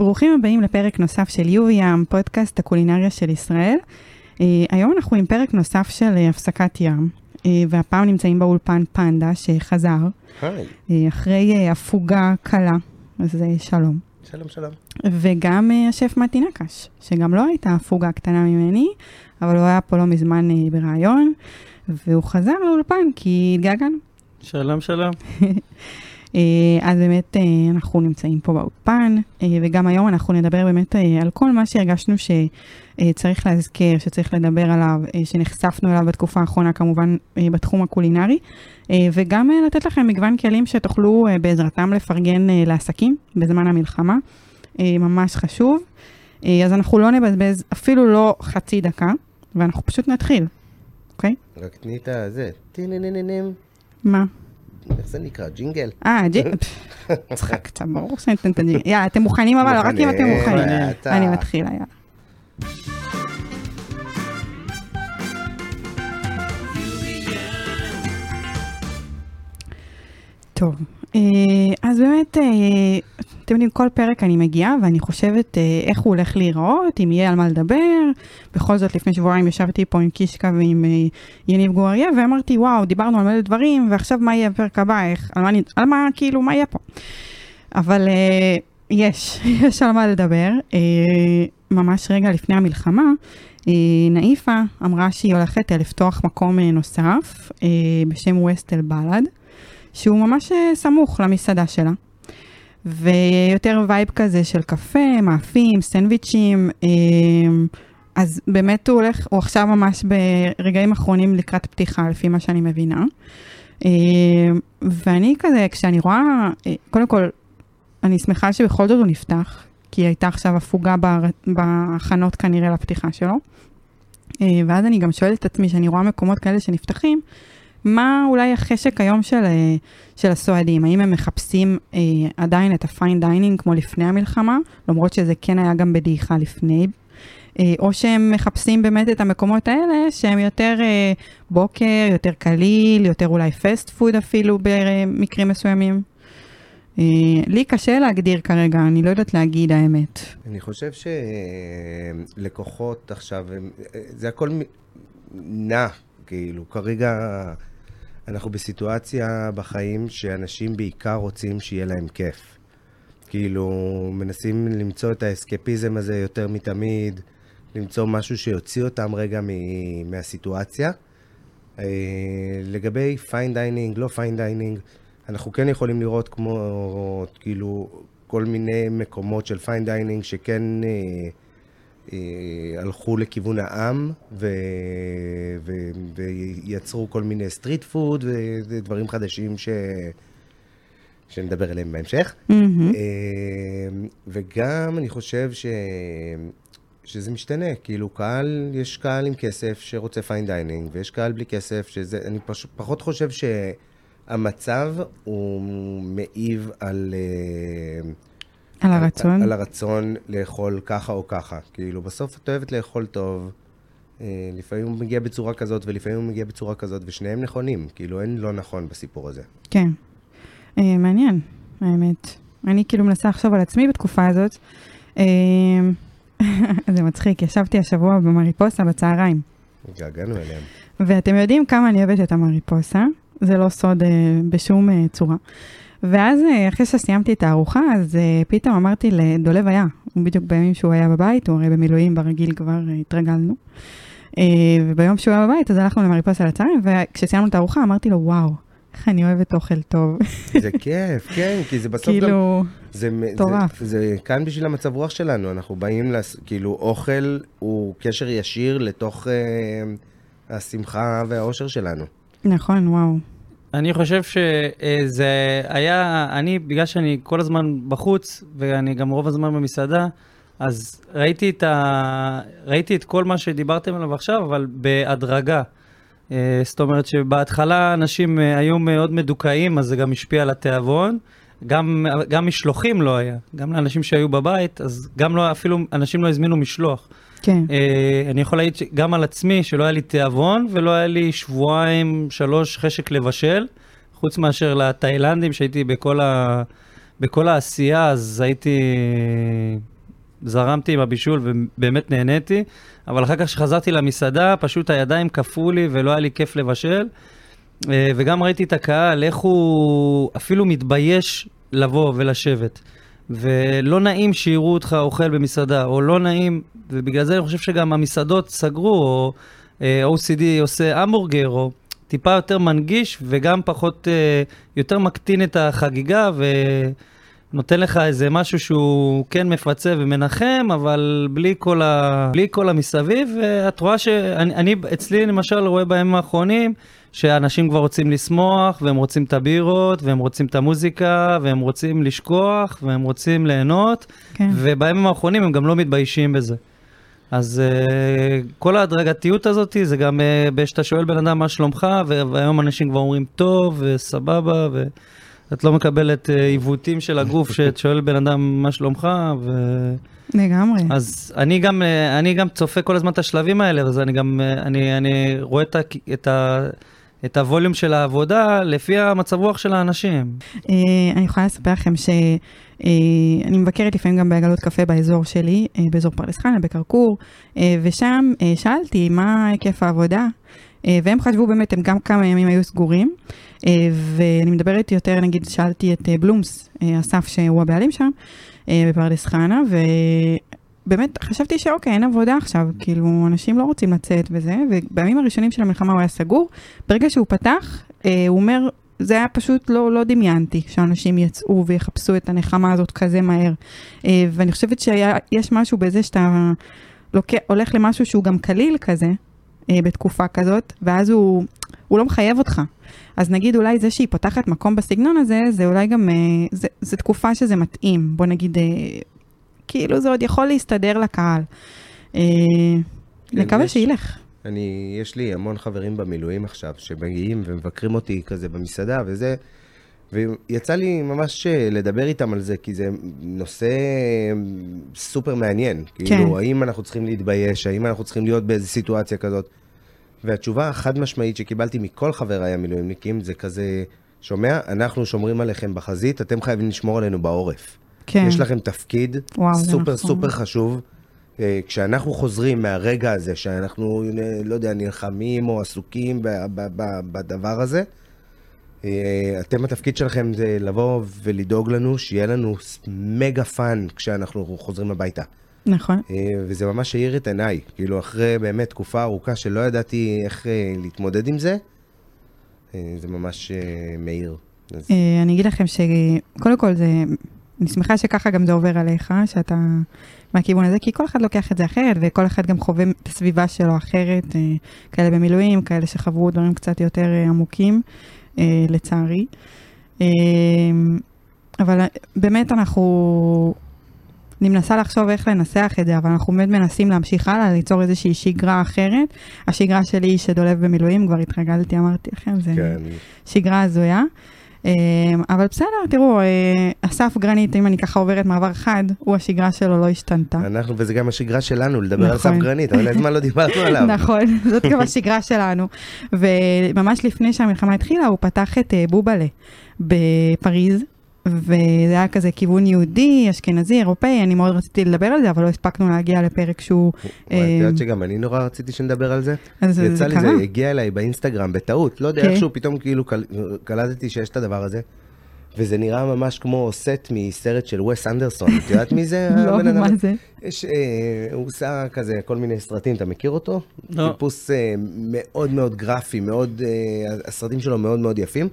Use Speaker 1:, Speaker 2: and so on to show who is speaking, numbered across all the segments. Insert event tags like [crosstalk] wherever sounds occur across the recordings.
Speaker 1: ברוכים הבאים לפרק נוסף של יובים, פודקאסט הקולינריה של ישראל. Uh, היום אנחנו עם פרק נוסף של uh, הפסקת ים, uh, והפעם נמצאים באולפן פנדה שחזר,
Speaker 2: היי,
Speaker 1: uh, אחרי uh, הפוגה קלה, אז uh, שלום.
Speaker 2: שלום שלום.
Speaker 1: וגם uh, השף מתי נקש, שגם לא הייתה הפוגה קטנה ממני, אבל הוא היה פה לא מזמן uh, בריאיון, והוא חזר לאולפן כי התגעגענו.
Speaker 3: שלום, שלום. [laughs]
Speaker 1: אה, אז באמת אה, אנחנו נמצאים פה באולפן, אה, וגם היום אנחנו נדבר באמת על כל מה שהרגשנו שצריך להזכיר, שצריך לדבר עליו, שנחשפנו אליו בתקופה האחרונה כמובן בתחום הקולינרי, וגם לתת לכם מגוון כלים שתוכלו בעזרתם לפרגן לעסקים בזמן המלחמה, ממש חשוב. אז אנחנו לא נבזבז אפילו לא חצי דקה, ואנחנו פשוט נתחיל, אוקיי?
Speaker 2: רק תני את הזה.
Speaker 1: מה?
Speaker 2: איך זה נקרא? ג'ינגל?
Speaker 1: אה, ג'ינגל. [laughs] צחק קצת, ברור שאני אתן את הג'ינגל. יאללה, אתם מוכנים אבל? רק אם אתם מוכנים. אני מתחילה, יאללה. טוב, אז באמת, אה, אתם יודעים, כל פרק אני מגיעה ואני חושבת אה, איך הוא הולך להיראות, אם יהיה על מה לדבר. בכל זאת, לפני שבועיים ישבתי פה עם קישקה ועם יניב גואריה, ואמרתי, וואו, דיברנו על מלא דברים, ועכשיו מה יהיה בפרק הבא, איך, על מה, על מה, כאילו, מה יהיה פה? אבל יש, [laughs] יש על מה לדבר. ממש רגע לפני המלחמה, נאיפה אמרה שהיא הולכת לפתוח מקום נוסף בשם ווסטל בלאד. שהוא ממש סמוך למסעדה שלה. ויותר vibe כזה של קפה, מאפים, סנדוויצ'ים, אז באמת הוא הולך, הוא עכשיו ממש ברגעים אחרונים לקראת פתיחה, לפי מה שאני מבינה. ואני כזה, כשאני רואה, קודם כל, אני שמחה שבכל זאת הוא נפתח, כי הייתה עכשיו הפוגה בהכנות כנראה לפתיחה שלו. ואז אני גם שואלת את עצמי, שאני רואה מקומות כאלה שנפתחים, מה אולי החשק היום של, אה, של הסועדים? האם הם מחפשים אה, עדיין את ה fine dining כמו לפני המלחמה, למרות שזה כן היה גם בדעיכה לפני, אה, או שהם מחפשים באמת את המקומות האלה שהם יותר אה, בוקר, יותר קליל, יותר אולי פסט פוד אפילו במקרים מסוימים? אה, לי קשה להגדיר כרגע, אני לא יודעת להגיד האמת.
Speaker 2: אני חושב שלקוחות עכשיו, זה הכל נע, כאילו, כרגע... אנחנו בסיטואציה בחיים שאנשים בעיקר רוצים שיהיה להם כיף. כאילו, מנסים למצוא את האסקפיזם הזה יותר מתמיד, למצוא משהו שיוציא אותם רגע מ- מהסיטואציה. אה, לגבי fine dining, לא fine dining, אנחנו כן יכולים לראות כמו, כאילו, כל מיני מקומות של fine dining שכן... אה, הלכו לכיוון העם ו... ו... ויצרו כל מיני street food ודברים חדשים ש... שנדבר עליהם בהמשך. אמממ. וגם אני חושב ש... שזה משתנה, כאילו קהל, יש קהל עם כסף שרוצה fine dining, ויש קהל בלי כסף שזה, אני פש... פחות חושב שהמצב הוא מעיב על... אה,
Speaker 1: על הרצון?
Speaker 2: על, על הרצון לאכול ככה או ככה. כאילו, בסוף את אוהבת לאכול טוב, אה, לפעמים הוא מגיע בצורה כזאת ולפעמים הוא מגיע בצורה כזאת, ושניהם נכונים. כאילו, אין לא נכון בסיפור הזה.
Speaker 1: כן. אה, מעניין, האמת. אני כאילו מנסה לחשוב על עצמי בתקופה הזאת. אה, [laughs] זה מצחיק, ישבתי השבוע במריפוסה בצהריים.
Speaker 2: התגעגענו אליהם.
Speaker 1: ואתם יודעים כמה אני אוהבת את המריפוסה, זה לא סוד אה, בשום אה, צורה. ואז אה, אחרי שסיימתי את הארוחה, אז uh, פתאום אמרתי לדולב היה, הוא בדיוק בימים שהוא היה בבית, הוא הרי במילואים ברגיל כבר uh, התרגלנו. וביום שהוא היה בבית, אז הלכנו למריפוס על הצהריים, וכשסיימנו את הארוחה אמרתי לו, וואו, איך אני אוהבת אוכל טוב.
Speaker 2: זה כיף, כן, כי זה בסוף גם...
Speaker 1: כאילו, מטורף.
Speaker 2: זה, זה, זה כאן בשביל המצב רוח שלנו, אנחנו באים, לס... כאילו, אוכל הוא קשר ישיר לתוך uh, השמחה והאושר שלנו.
Speaker 1: נכון, וואו.
Speaker 3: אני חושב שזה היה, אני, בגלל שאני כל הזמן בחוץ, ואני גם רוב הזמן במסעדה, אז ראיתי את, ה... ראיתי את כל מה שדיברתם עליו עכשיו, אבל בהדרגה. אה, זאת אומרת שבהתחלה אנשים אה, היו מאוד מדוכאים, אז זה גם השפיע על התיאבון. גם, גם משלוחים לא היה, גם לאנשים שהיו בבית, אז גם לא, אפילו אנשים לא הזמינו משלוח.
Speaker 1: כן.
Speaker 3: Uh, אני יכול להעיד גם על עצמי שלא היה לי תיאבון ולא היה לי שבועיים, שלוש חשק לבשל, חוץ מאשר לתאילנדים שהייתי בכל, ה... בכל העשייה, אז הייתי זרמתי עם הבישול ובאמת נהניתי, אבל אחר כך כשחזרתי למסעדה, פשוט הידיים קפאו לי ולא היה לי כיף לבשל. אה, וגם ראיתי את הקהל, איך הוא אפילו מתבייש לבוא ולשבת. ולא נעים שיראו אותך אוכל במסעדה, או לא נעים, ובגלל זה אני חושב שגם המסעדות סגרו, או אה, OCD עושה המבורגר, או טיפה יותר מנגיש, וגם פחות, אה, יותר מקטין את החגיגה, ונותן לך איזה משהו שהוא כן מפצה ומנחם, אבל בלי כל, ה... בלי כל המסביב, ואת רואה שאני, אני, אצלי למשל רואה בימים האחרונים, שאנשים כבר רוצים לשמוח, והם רוצים את הבירות, והם רוצים את המוזיקה, והם רוצים לשכוח, והם רוצים ליהנות,
Speaker 1: כן.
Speaker 3: ובימים האחרונים הם גם לא מתביישים בזה. אז uh, כל ההדרגתיות הזאת, זה גם uh, שאתה שואל בן אדם מה שלומך, והיום אנשים כבר אומרים טוב וסבבה, ואת לא מקבלת uh, עיוותים של הגוף [laughs] שאת שואל בן אדם מה שלומך, ו...
Speaker 1: לגמרי.
Speaker 3: אז אני גם, uh, אני גם צופה כל הזמן את השלבים האלה, אז אני גם, uh, אני, אני רואה את, ה, את, ה, את הווליום של העבודה לפי המצב רוח של האנשים.
Speaker 1: אה, אני יכולה לספר לכם שאני מבקרת לפעמים גם בעגלות קפה באזור שלי, אה, באזור פרדס חנה, בכרכור, אה, ושם שאלתי מה היקף העבודה, והם חשבו באמת, הם גם כמה ימים היו סגורים, ואני מדברת יותר, נגיד, שאלתי את בלומס, אסף שהוא הבעלים שם, בפרדס חנה, באמת חשבתי שאוקיי, אין עבודה עכשיו, כאילו, אנשים לא רוצים לצאת וזה, ובימים הראשונים של המלחמה הוא היה סגור. ברגע שהוא פתח, אה, הוא אומר, זה היה פשוט, לא, לא דמיינתי שאנשים יצאו ויחפשו את הנחמה הזאת כזה מהר. אה, ואני חושבת שיש משהו בזה שאתה לוקח, הולך למשהו שהוא גם קליל כזה, אה, בתקופה כזאת, ואז הוא, הוא לא מחייב אותך. אז נגיד אולי זה שהיא פותחת מקום בסגנון הזה, זה אולי גם, אה, זה, זה תקופה שזה מתאים. בוא נגיד, אה, כאילו זה עוד יכול להסתדר לקהל. אה,
Speaker 2: כן,
Speaker 1: נקווה שילך.
Speaker 2: אני, יש לי המון חברים במילואים עכשיו, שמגיעים ומבקרים אותי כזה במסעדה וזה, ויצא לי ממש אה, לדבר איתם על זה, כי זה נושא אה, סופר מעניין.
Speaker 1: כן.
Speaker 2: כאילו, האם אנחנו צריכים להתבייש, האם אנחנו צריכים להיות באיזו סיטואציה כזאת? והתשובה החד משמעית שקיבלתי מכל חבריי המילואימניקים זה כזה, שומע, אנחנו שומרים עליכם בחזית, אתם חייבים לשמור עלינו בעורף.
Speaker 1: כן.
Speaker 2: יש לכם תפקיד
Speaker 1: וואו,
Speaker 2: סופר
Speaker 1: נכון.
Speaker 2: סופר חשוב. אה, כשאנחנו חוזרים מהרגע הזה, שאנחנו, אה, לא יודע, נלחמים או עסוקים בדבר הזה, אה, אתם, התפקיד שלכם זה לבוא ולדאוג לנו, שיהיה לנו mega fun כשאנחנו חוזרים הביתה.
Speaker 1: נכון.
Speaker 2: וזה ממש האיר את עיניי, כאילו אחרי באמת תקופה ארוכה שלא ידעתי איך להתמודד עם זה, זה ממש מאיר. אז...
Speaker 1: אני אגיד לכם שקודם כל זה, אני שמחה שככה גם זה עובר עליך, שאתה מהכיוון הזה, כי כל אחד לוקח את זה אחרת, וכל אחד גם חווה את הסביבה שלו אחרת, אה, כאלה במילואים, כאלה שחוו דברים קצת יותר אה, עמוקים, אה, לצערי. אבל באמת אנחנו, אני מנסה לחשוב איך לנסח את זה, אבל אנחנו באמת מנסים להמשיך הלאה, ליצור איזושהי שגרה אחרת. השגרה שלי היא שדולב במילואים, כבר התרגלתי, אמרתי לכם, זה...
Speaker 2: כן,
Speaker 1: שגרה הזויה. אה, אבל בסדר, תראו, אה, אסף גרנית, אם אני ככה עוברת מעבר חד, הוא השגרה שלו לא השתנתה.
Speaker 2: אנחנו, וזה גם השגרה שלנו, לדבר על
Speaker 1: נכון.
Speaker 2: סף גרנית, אבל הזמן לא דיברנו עליו. [laughs]
Speaker 1: נכון, זאת גם השגרה שלנו. וממש לפני שהמלחמה התחילה, הוא פתח את אה, בובלה בפריז, וזה היה כזה כיוון יהודי, אשכנזי, אירופאי, אני מאוד רציתי לדבר על זה, אבל לא הספקנו להגיע לפרק שהוא...
Speaker 2: את
Speaker 1: אה,
Speaker 2: יודעת שגם אני נורא רציתי שנדבר על זה?
Speaker 1: אז זה
Speaker 2: יצא
Speaker 1: זה
Speaker 2: לי,
Speaker 1: קרה.
Speaker 2: זה הגיע אליי באינסטגרם בטעות, לא יודע
Speaker 1: כן.
Speaker 2: איכשהו, פתאום כאילו קל- קלטתי שיש את הדבר הזה. וזה נראה ממש כמו סט מסרט של וס אנדרסון, את יודעת מי זה? [laughs]
Speaker 1: לא? מה זה?
Speaker 2: יש, אה, הוא עושה כזה כל מיני סרטים, אתה מכיר אותו?
Speaker 3: לא.
Speaker 2: טיפוס אה, מאוד מאוד גרפי, מאוד, אה, הסרטים שלו מאוד מאוד יפים,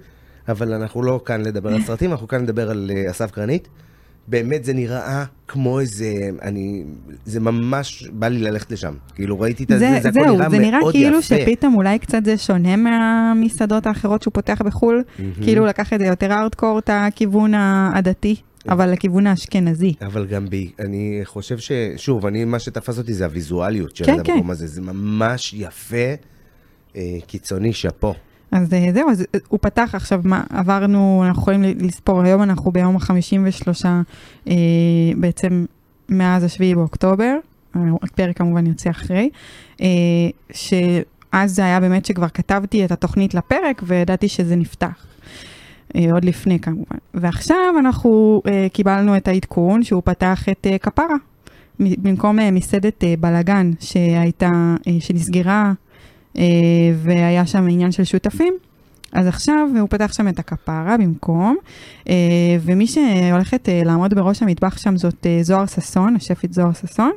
Speaker 2: אבל אנחנו לא כאן לדבר על סרטים, אנחנו כאן לדבר על אה, אסף גרנית. באמת זה נראה כמו איזה, אני, זה ממש בא לי ללכת לשם. כאילו ראיתי את זה,
Speaker 1: זה,
Speaker 2: זה הכל
Speaker 1: זהו,
Speaker 2: נראה
Speaker 1: זה נראה
Speaker 2: מאוד
Speaker 1: כאילו
Speaker 2: יפה.
Speaker 1: שפתאום אולי קצת זה שונה מהמסעדות האחרות שהוא פותח בחו"ל, כאילו לקח את זה יותר הארדקור, את הכיוון הדתי, אבל לכיוון האשכנזי.
Speaker 2: אבל גם בי, אני חושב ש... שוב, אני, מה שתפס אותי זה הוויזואליות של
Speaker 1: כן,
Speaker 2: המקום
Speaker 1: כן.
Speaker 2: הזה. זה ממש יפה, אה, קיצוני, שאפו.
Speaker 1: אז אה, זהו, אז אה, הוא פתח עכשיו, מה, עברנו, אנחנו יכולים לספור, היום אנחנו ביום ה-53, אה, בעצם מאז השביעי באוקטובר, אה, הפרק כמובן יוצא אחרי, אה, שאז זה היה באמת שכבר כתבתי את התוכנית לפרק וידעתי שזה נפתח. אה, עוד לפני כמובן. ועכשיו אנחנו אה, קיבלנו את העדכון שהוא פתח את אה, כפרה במקום מסעדת בלאגן שהייתה, שנסגרה והיה שם עניין של שותפים, אז עכשיו הוא פתח שם את הכפרה במקום, אה, ומי שהולכת אה, לעמוד בראש המטבח שם זאת אה, זוהר ששון, השפית זוהר ששון,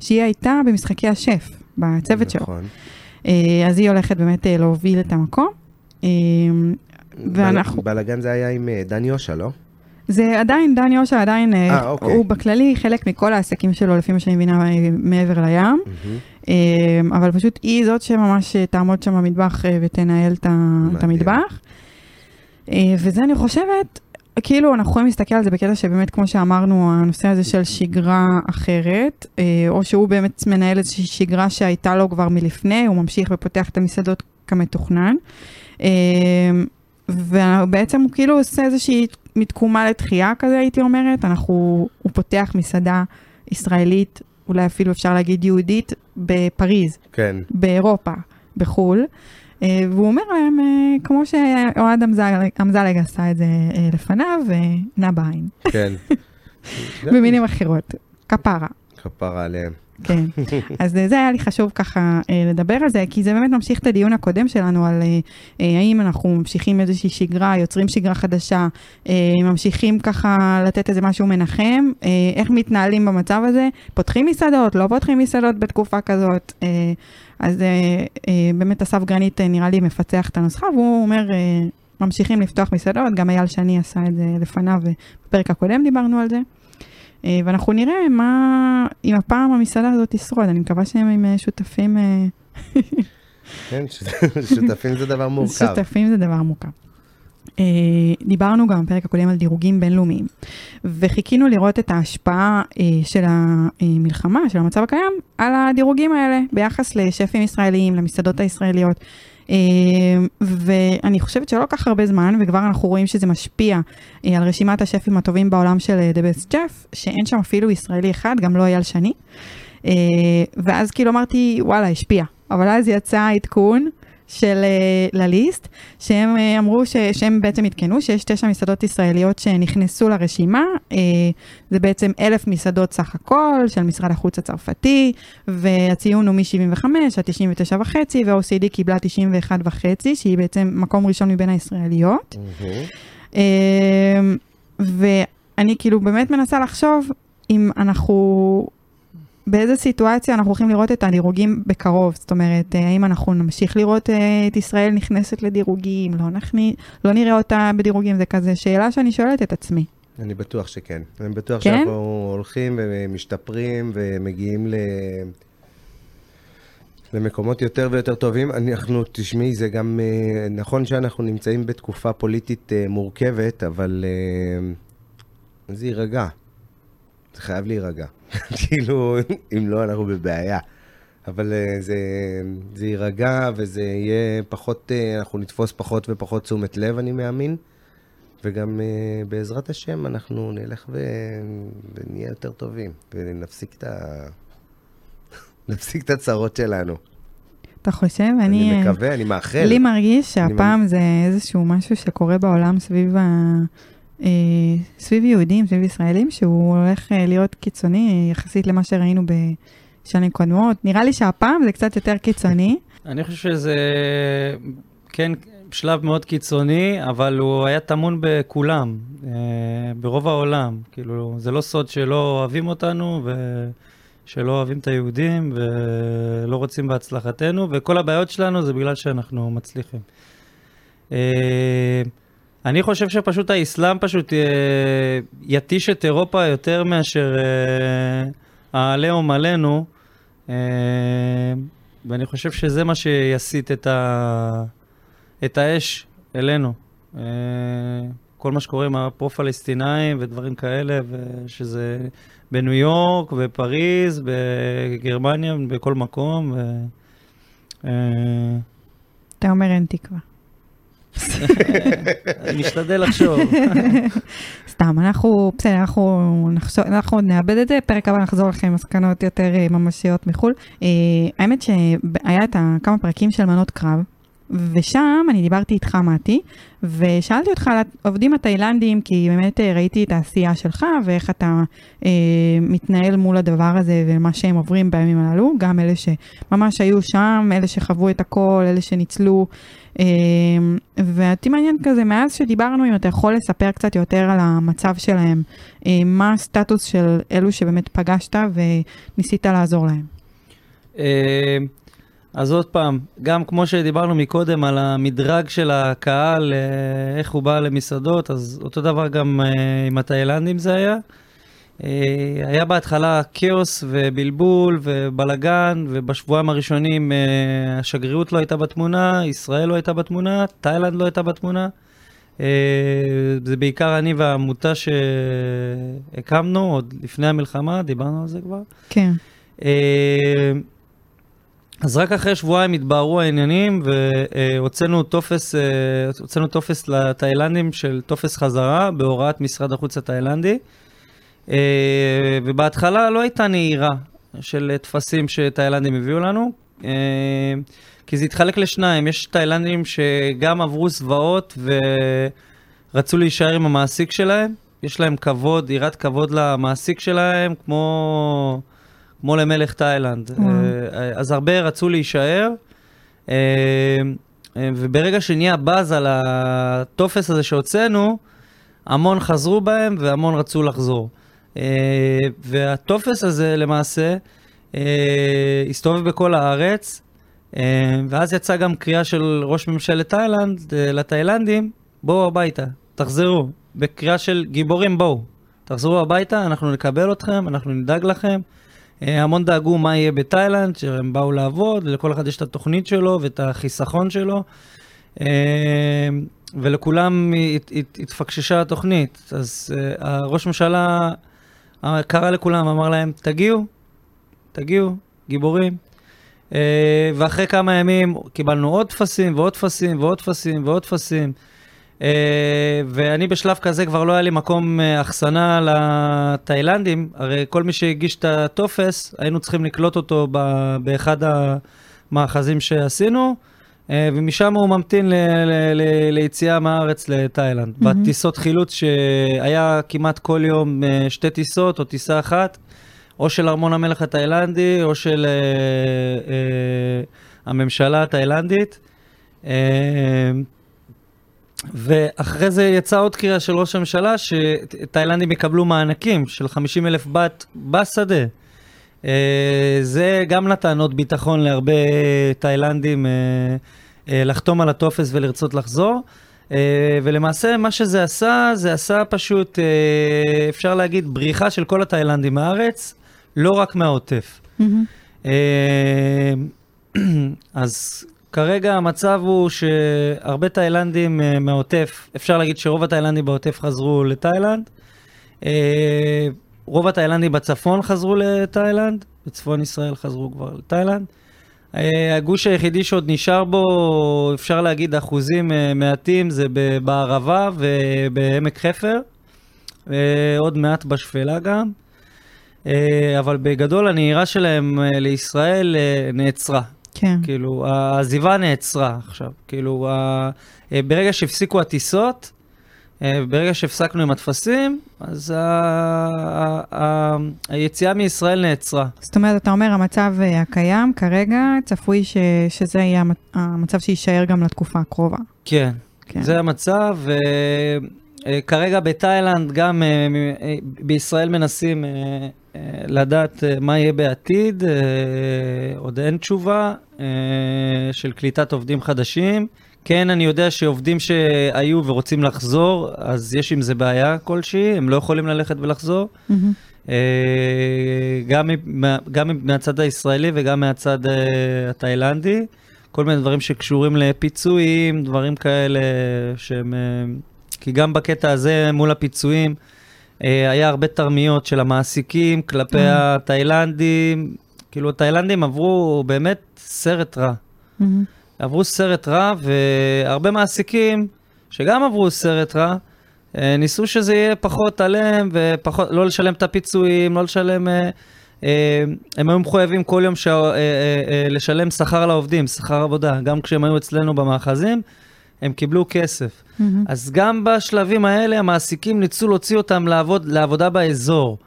Speaker 1: שהיא הייתה במשחקי השף, בצוות שלו.
Speaker 2: נכון.
Speaker 1: אה, אז היא הולכת באמת אה, להוביל את המקום. אה, ואנחנו-
Speaker 2: בלאגן זה היה עם אה, דני אושה, לא?
Speaker 1: זה עדיין, דן יושע עדיין, אה,
Speaker 2: אה, אוקיי.
Speaker 1: הוא בכללי חלק מכל העסקים שלו, לפי מה שאני מבינה, אה, מעבר לים.
Speaker 2: מהמם.
Speaker 1: אה, אבל פשוט היא זאת שממש אה, תעמוד שם במטבח אה, ותנהל את. המטבח. אה, וזה אני חושבת, כאילו אנחנו יכולים להסתכל על זה בקטע שבאמת, כמו שאמרנו, הנושא הזה של שגרה אחרת, או שהוא באמת מנהל איזושהי שגרה שהייתה לו כבר מלפני, הוא ממשיך ופותח את המסעדות כמתוכנן. אה, ובעצם הוא כאילו עושה איזושהי מתקומה לתחייה כזה, הייתי אומרת. אנחנו, הוא פותח מסעדה ישראלית, אולי אפילו אפשר להגיד יהודית, בפריז,
Speaker 2: כן.
Speaker 1: באירופה, בחו"ל. אה, והוא אומר להם, אה, כמו שאוהד אמזלג- עשה את זה אה, לפניו, נע בעין.
Speaker 2: כן. [laughs]
Speaker 1: במילים אחרות, כפרה.
Speaker 2: כפרה עליהם.
Speaker 1: כן, אז זה היה לי חשוב ככה אה, לדבר על זה, כי זה באמת ממשיך את הדיון הקודם שלנו על אה, אה, האם אנחנו ממשיכים איזושהי שגרה, יוצרים שגרה חדשה, ממשיכים ככה לתת איזה משהו מנחם, איך מתנהלים במצב הזה, פותחים מסעדות, לא פותחים מסעדות בתקופה כזאת. אז באמת אסף גרנית אה, נראה לי מפצח את הנוסחה, והוא אומר, ממשיכים לפתוח מסעדות, גם אייל שני עשה את זה לפניו, ובפרק הקודם דיברנו על זה. אה, ואנחנו נראה מה, אם הפעם המסעדה הזאת תשרוד, אני מקווה שהם עם אה, שותפים, אה, [laughs]
Speaker 2: כן, [laughs] שותפים זה דבר מורכב.
Speaker 1: שותפים זה דבר מורכב. דיברנו גם בפרק הקודם על דירוגים בינלאומיים, וחיכינו לראות את ההשפעה של המלחמה, של המצב הקיים, על הדירוגים האלה, ביחס לשפים ישראליים, למסעדות הישראליות. אה, ואני חושבת שלא כך הרבה זמן, וכבר אנחנו רואים שזה משפיע אה, על רשימת השפים הטובים בעולם של אה, The Best Chef, שאין שם אפילו ישראלי אחד, גם לא אייל שני. אה, ואז כאילו אמרתי, וואלה, השפיע. אבל אז יצא עדכון של אה, לליסט, שהם אה, אמרו ש, שהם בעצם עדכנו שיש תשע מסעדות ישראליות שנכנסו לרשימה, אה, זה בעצם אלף מסעדות סך הכל של משרד החוץ הצרפתי, והציון הוא מ-75 עד 99 וחצי, וה-OCD קיבלה 91 וחצי, שהיא בעצם מקום ראשון מבין הישראליות. אמ, ואני כאילו באמת מנסה לחשוב אם אנחנו, באיזה סיטואציה אנחנו הולכים לראות את הדירוגים בקרוב. זאת אומרת, אה, האם אנחנו נמשיך לראות אה, את ישראל נכנסת לדירוגים, לא, נכני, לא נראה אותה בדירוגים, זה כזה שאלה שאני שואלת את עצמי.
Speaker 2: אני בטוח שכן. אני בטוח
Speaker 1: כן?
Speaker 2: שאנחנו הולכים ומשתפרים ומגיעים ל... למקומות יותר ויותר טובים. אנחנו, תשמעי, זה גם אה, נכון שאנחנו נמצאים בתקופה פוליטית מורכבת, אבל זה יירגע. חייב להירגע. [laughs] כאילו, אם לא, אנחנו בבעיה. אבל אה, זה, זה יירגע וזה יהיה פחות, אה, אנחנו נתפוס פחות ופחות תשומת לב, אני מאמין. וגם uh, בעזרת השם אנחנו נלך ו... ונהיה יותר טובים, ונפסיק את ה... [laughs] נפסיק את הצרות שלנו.
Speaker 1: אתה חושב?
Speaker 2: אני,
Speaker 1: אני,
Speaker 2: אני
Speaker 1: אה,
Speaker 2: מקווה, אני מאחל.
Speaker 1: לי מרגיש
Speaker 2: אני
Speaker 1: שהפעם זה איזשהו משהו שקורה בעולם סביב, ה... אה, סביב יהודים, סביב ישראלים, שהוא הולך אה, להיות קיצוני יחסית למה שראינו בשנים קודמות. נראה לי שהפעם זה קצת יותר קיצוני.
Speaker 3: אני חושב שזה כן שלב מאוד קיצוני, אבל הוא היה טמון בכולם, אה, ברוב העולם. כאילו, זה לא סוד שלא אוהבים אותנו ושלא אוהבים את היהודים ולא רוצים בהצלחתנו, וכל הבעיות שלנו זה בגלל שאנחנו מצליחים. אני חושב שפשוט האסלאם פשוט אה, יתיש את אירופה יותר מאשר אה, העליהום עלינו. אה, ואני חושב שזה מה שיסיט את, ה... את האש אלינו. כל מה שקורה עם הפרו-פלסטינאים ודברים כאלה, ושזה בניו יורק, בפריז, בגרמניה, בכל מקום. ו...
Speaker 1: אתה אומר אין תקווה.
Speaker 3: אני משתדל לחשוב.
Speaker 1: סתם, אנחנו, בסדר, אנחנו אנחנו עוד נאבד את זה, פרק הבא נחזור לכם עם מסקנות יותר אה, ממשיות מחו"ל. אה, האמת שהיה את כמה פרקים של מנות קרב, ושם אני דיברתי איתך, מתי, ושאלתי אותך על העובדים התאילנדים, כי באמת אה, ראיתי את העשייה שלך ואיך אתה אה, מתנהל מול הדבר הזה ומה שהם עוברים בימים הללו, גם אלה שממש היו שם, אלה שחוו את הכל, אלה שניצלו. אה, ואותי מעניין כזה, מאז שדיברנו, אם אתה יכול לספר קצת יותר על המצב שלהם, אה, מה הסטטוס של אלו שבאמת פגשת וניסית לעזור להם.
Speaker 3: אה, אז עוד פעם, גם כמו שדיברנו מקודם על המדרג של הקהל, אה, איך הוא בא למסעדות, אז אותו דבר גם אה, עם התאילנדים זה היה. אה, היה בהתחלה כאוס ובלבול ובלגן, ובשבועיים הראשונים השגרירות לא הייתה בתמונה, ישראל לא הייתה בתמונה, תאילנד לא הייתה בתמונה. זה בעיקר אני והעמותה שהקמנו עוד לפני המלחמה, דיברנו על זה כבר.
Speaker 1: כן.
Speaker 3: אז רק אחרי שבועיים התבהרו העניינים והוצאנו טופס, אה, טופס לתאילנדים של טופס חזרה בהוראת משרד החוץ התאילנדי. אה, ובהתחלה לא הייתה נהירה של טפסים שתאילנדים הביאו לנו, אה, כי זה התחלק לשניים. יש תאילנדים שגם עברו זוועות ורצו להישאר עם המעסיק שלהם. יש להם כבוד, יראת כבוד למעסיק שלהם, כמו... כמו למלך תאילנד. Mm. אז הרבה רצו להישאר, אה, וברגע שנהיה באז על הטופס הזה שהוצאנו, המון חזרו בהם והמון רצו לחזור. והטופס הזה למעשה הסתובב בכל הארץ, ואז יצאה גם קריאה של ראש ממשלת תאילנד לתאילנדים, בואו הביתה, תחזרו. בקריאה של גיבורים בואו, תחזרו הביתה, אנחנו נקבל אתכם, אנחנו נדאג לכם. אה, המון דאגו מה יהיה בתאילנד, שהם באו לעבוד, לכל אחד יש את התוכנית שלו ואת החיסכון שלו, אה, ולכולם התפקששה התוכנית. אז אה, ראש הממשלה קרא לכולם, אמר להם, תגיעו, תגיעו, גיבורים. ואחרי כמה ימים קיבלנו עוד טפסים ועוד טפסים ועוד טפסים ועוד טפסים. Uh, ואני בשלב כזה כבר לא היה לי מקום אחסנה uh, לתאילנדים, הרי כל מי שהגיש את הטופס, היינו צריכים לקלוט אותו באחד המאחזים שעשינו, uh, ומשם הוא ממתין ל- ל- ל- ליציאה מהארץ לתאילנד. Mm-hmm. בטיסות חילוץ שהיה כמעט כל יום uh, שתי טיסות או טיסה אחת, או של ארמון המלך התאילנדי, או של uh, uh, הממשלה התאילנדית. Uh, ואחרי זה יצאה עוד קריאה של ראש הממשלה שתאילנדים יקבלו מענקים של 50 אלף בת בשדה. אה, זה גם נתן עוד ביטחון להרבה תאילנדים אה, אה, לחתום על הטופס ולרצות לחזור. ולמעשה מה שזה עשה, זה עשה פשוט, אפשר להגיד, בריחה של כל התאילנדים מהארץ, לא רק מהעוטף. Mm-hmm. [clears throat] אז כרגע המצב הוא שהרבה תאילנדים uh, מהעוטף, אפשר להגיד שרוב התאילנדים בעוטף חזרו לתאילנד. Uh, רוב התאילנדים בצפון חזרו לתאילנד, בצפון ישראל חזרו כבר לתאילנד. Uh, הגוש היחידי שעוד נשאר בו, אפשר להגיד אחוזים מעטים, זה בערבה ובעמק חפר, עוד מעט בשפלה גם. אבל בגדול הנהירה שלהם לישראל נעצרה.
Speaker 1: כן.
Speaker 3: כאילו, העזיבה נעצרה עכשיו. כאילו, ה... אה, ברגע שהפסיקו הטיסות, אה, ברגע שהפסקנו עם הטפסים, אז ה... ה... ה... היציאה מישראל נעצרה.
Speaker 1: זאת אומרת, אתה אומר, המצב אה, הקיים כרגע, צפוי ש... שזה יהיה המצב שיישאר גם לתקופה הקרובה.
Speaker 3: כן, כן. זה המצב. ו... כרגע בתאילנד, גם בישראל מנסים לדעת מה יהיה בעתיד, עוד אין תשובה. אה, של קליטת עובדים חדשים. כן, אני יודע שעובדים שהיו ורוצים לחזור, אז יש עם זה בעיה כלשהי, הם לא יכולים ללכת ולחזור. Mm-hmm. גם, גם מהצד הישראלי וגם מהצד אה, התאילנדי. כל מיני דברים שקשורים לפיצויים, דברים כאלה שהם... כי גם בקטע הזה, מול הפיצויים, היה הרבה תרמיות של המעסיקים כלפי mm-hmm. התאילנדים. כאילו, התאילנדים עברו באמת סרט רע. Mm-hmm. עברו סרט רע, והרבה מעסיקים שגם עברו סרט רע, אה, ניסו שזה יהיה פחות עליהם ופחות, לא לשלם את הפיצויים, לא לשלם... אה, אה, הם היו מחויבים כל יום אה, אה, אה, לשלם שכר לעובדים, שכר עבודה. גם כשהם היו אצלנו במאחזים, הם קיבלו כסף.
Speaker 1: מהמם.
Speaker 3: אז גם בשלבים האלה המעסיקים ניסו להוציא אותם לעבוד, לעבודה באזור.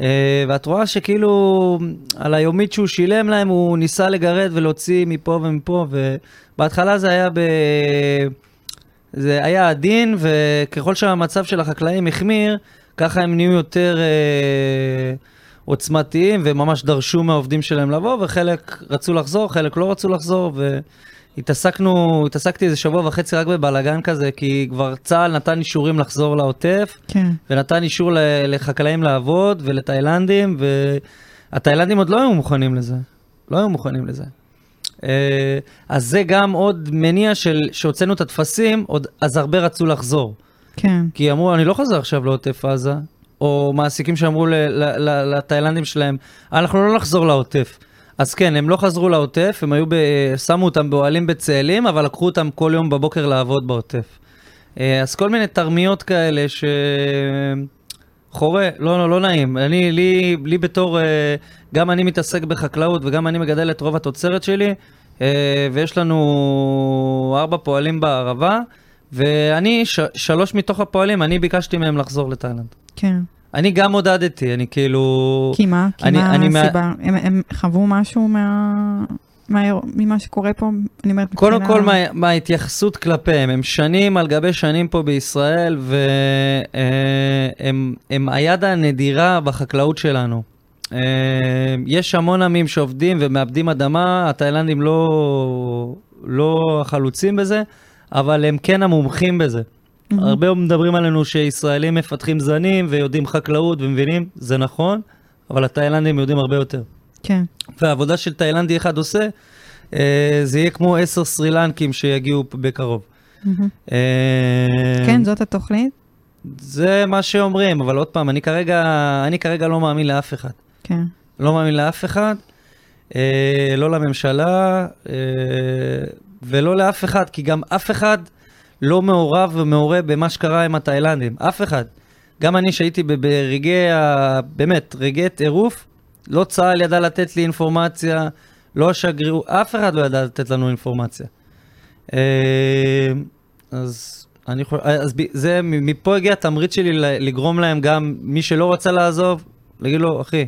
Speaker 3: אה, ואת רואה שכאילו על היומית שהוא שילם להם, הוא ניסה לגרד ולהוציא מפה ומפה, ובהתחלה זה היה ב... זה היה עדין, וככל שהמצב של החקלאים החמיר, ככה הם נהיו יותר אה, עוצמתיים, וממש דרשו מהעובדים שלהם לבוא, וחלק רצו לחזור, חלק לא רצו לחזור, והתעסקנו, התעסקתי איזה שבוע וחצי רק בבלאגן כזה, כי כבר צה"ל נתן אישורים לחזור לעוטף,
Speaker 1: כן.
Speaker 3: ונתן אישור לחקלאים לעבוד ולתאילנדים, והתאילנדים עוד לא היו מוכנים לזה. לא היו מוכנים לזה. אה, אז זה גם עוד מניע של שהוצאנו את הטפסים, עוד, אז הרבה רצו לחזור.
Speaker 1: כן.
Speaker 3: כי אמרו, אני לא חוזר עכשיו לעוטף עזה, או מעסיקים שאמרו לתאילנדים שלהם, אנחנו לא נחזור לעוטף. אז כן, הם לא חזרו לעוטף, הם היו, ב... שמו אותם באוהלים בצאלים, אבל לקחו אותם כל יום בבוקר לעבוד בעוטף. אה, אז כל מיני תרמיות כאלה ש... חורה, לא, לא, לא נעים. אני, לי, לי בתור, אה, גם אני מתעסק בחקלאות וגם אני מגדל את רוב התוצרת שלי, אה, ויש לנו ארבע פועלים בערבה, ואני, ש, שלוש מתוך הפועלים, אני ביקשתי מהם לחזור לתאילנד.
Speaker 1: כן.
Speaker 3: אני גם עודדתי, אני כאילו...
Speaker 1: כי מה? כי
Speaker 3: אני-
Speaker 1: מה
Speaker 3: אני מה-
Speaker 1: הסיבה? הם- הם חוו משהו מה... מה- ממה שקורה פה? אני אומרת,
Speaker 3: קודם
Speaker 1: מבחינה-
Speaker 3: כל מה- מההתייחסות כלפיהם, הם שנים על גבי שנים פה בישראל, והם היד הנדירה בחקלאות שלנו. אה, יש המון עמים שעובדים ומאבדים אדמה, התאילנדים לא, לא החלוצים בזה, אבל הם כן המומחים בזה.
Speaker 1: מהמם.
Speaker 3: הרבה מדברים עלינו שישראלים מפתחים זנים ויודעים חקלאות ומבינים, זה נכון, אבל התאילנדים יודעים הרבה יותר.
Speaker 1: כן.
Speaker 3: והעבודה של תאילנדי אחד עושה, אה, זה יהיה כמו עשר סרי לנקים שיגיעו בקרוב.
Speaker 1: מהמם.
Speaker 3: אה,
Speaker 1: כן, זאת התוכנית?
Speaker 3: זה מה שאומרים, אבל עוד פעם, אני כרגע, אני כרגע לא מאמין לאף אחד.
Speaker 1: כן.
Speaker 3: לא מאמין לאף אחד, אה, לא לממשלה אה, ולא לאף אחד, כי גם אף אחד לא מעורב ומעורה במה שקרה עם התאילנדים. אף אחד. גם אני שהייתי ברגעי, ה... באמת, רגעי טירוף, לא צה"ל ידע לתת לי אינפורמציה, לא השגרירות, אף אחד לא ידע לתת לנו אינפורמציה. אה, אז אני חושב, אז זה, מפה הגיע התמריץ שלי לגרום להם גם, מי שלא רצה לעזוב, להגיד לו, אחי,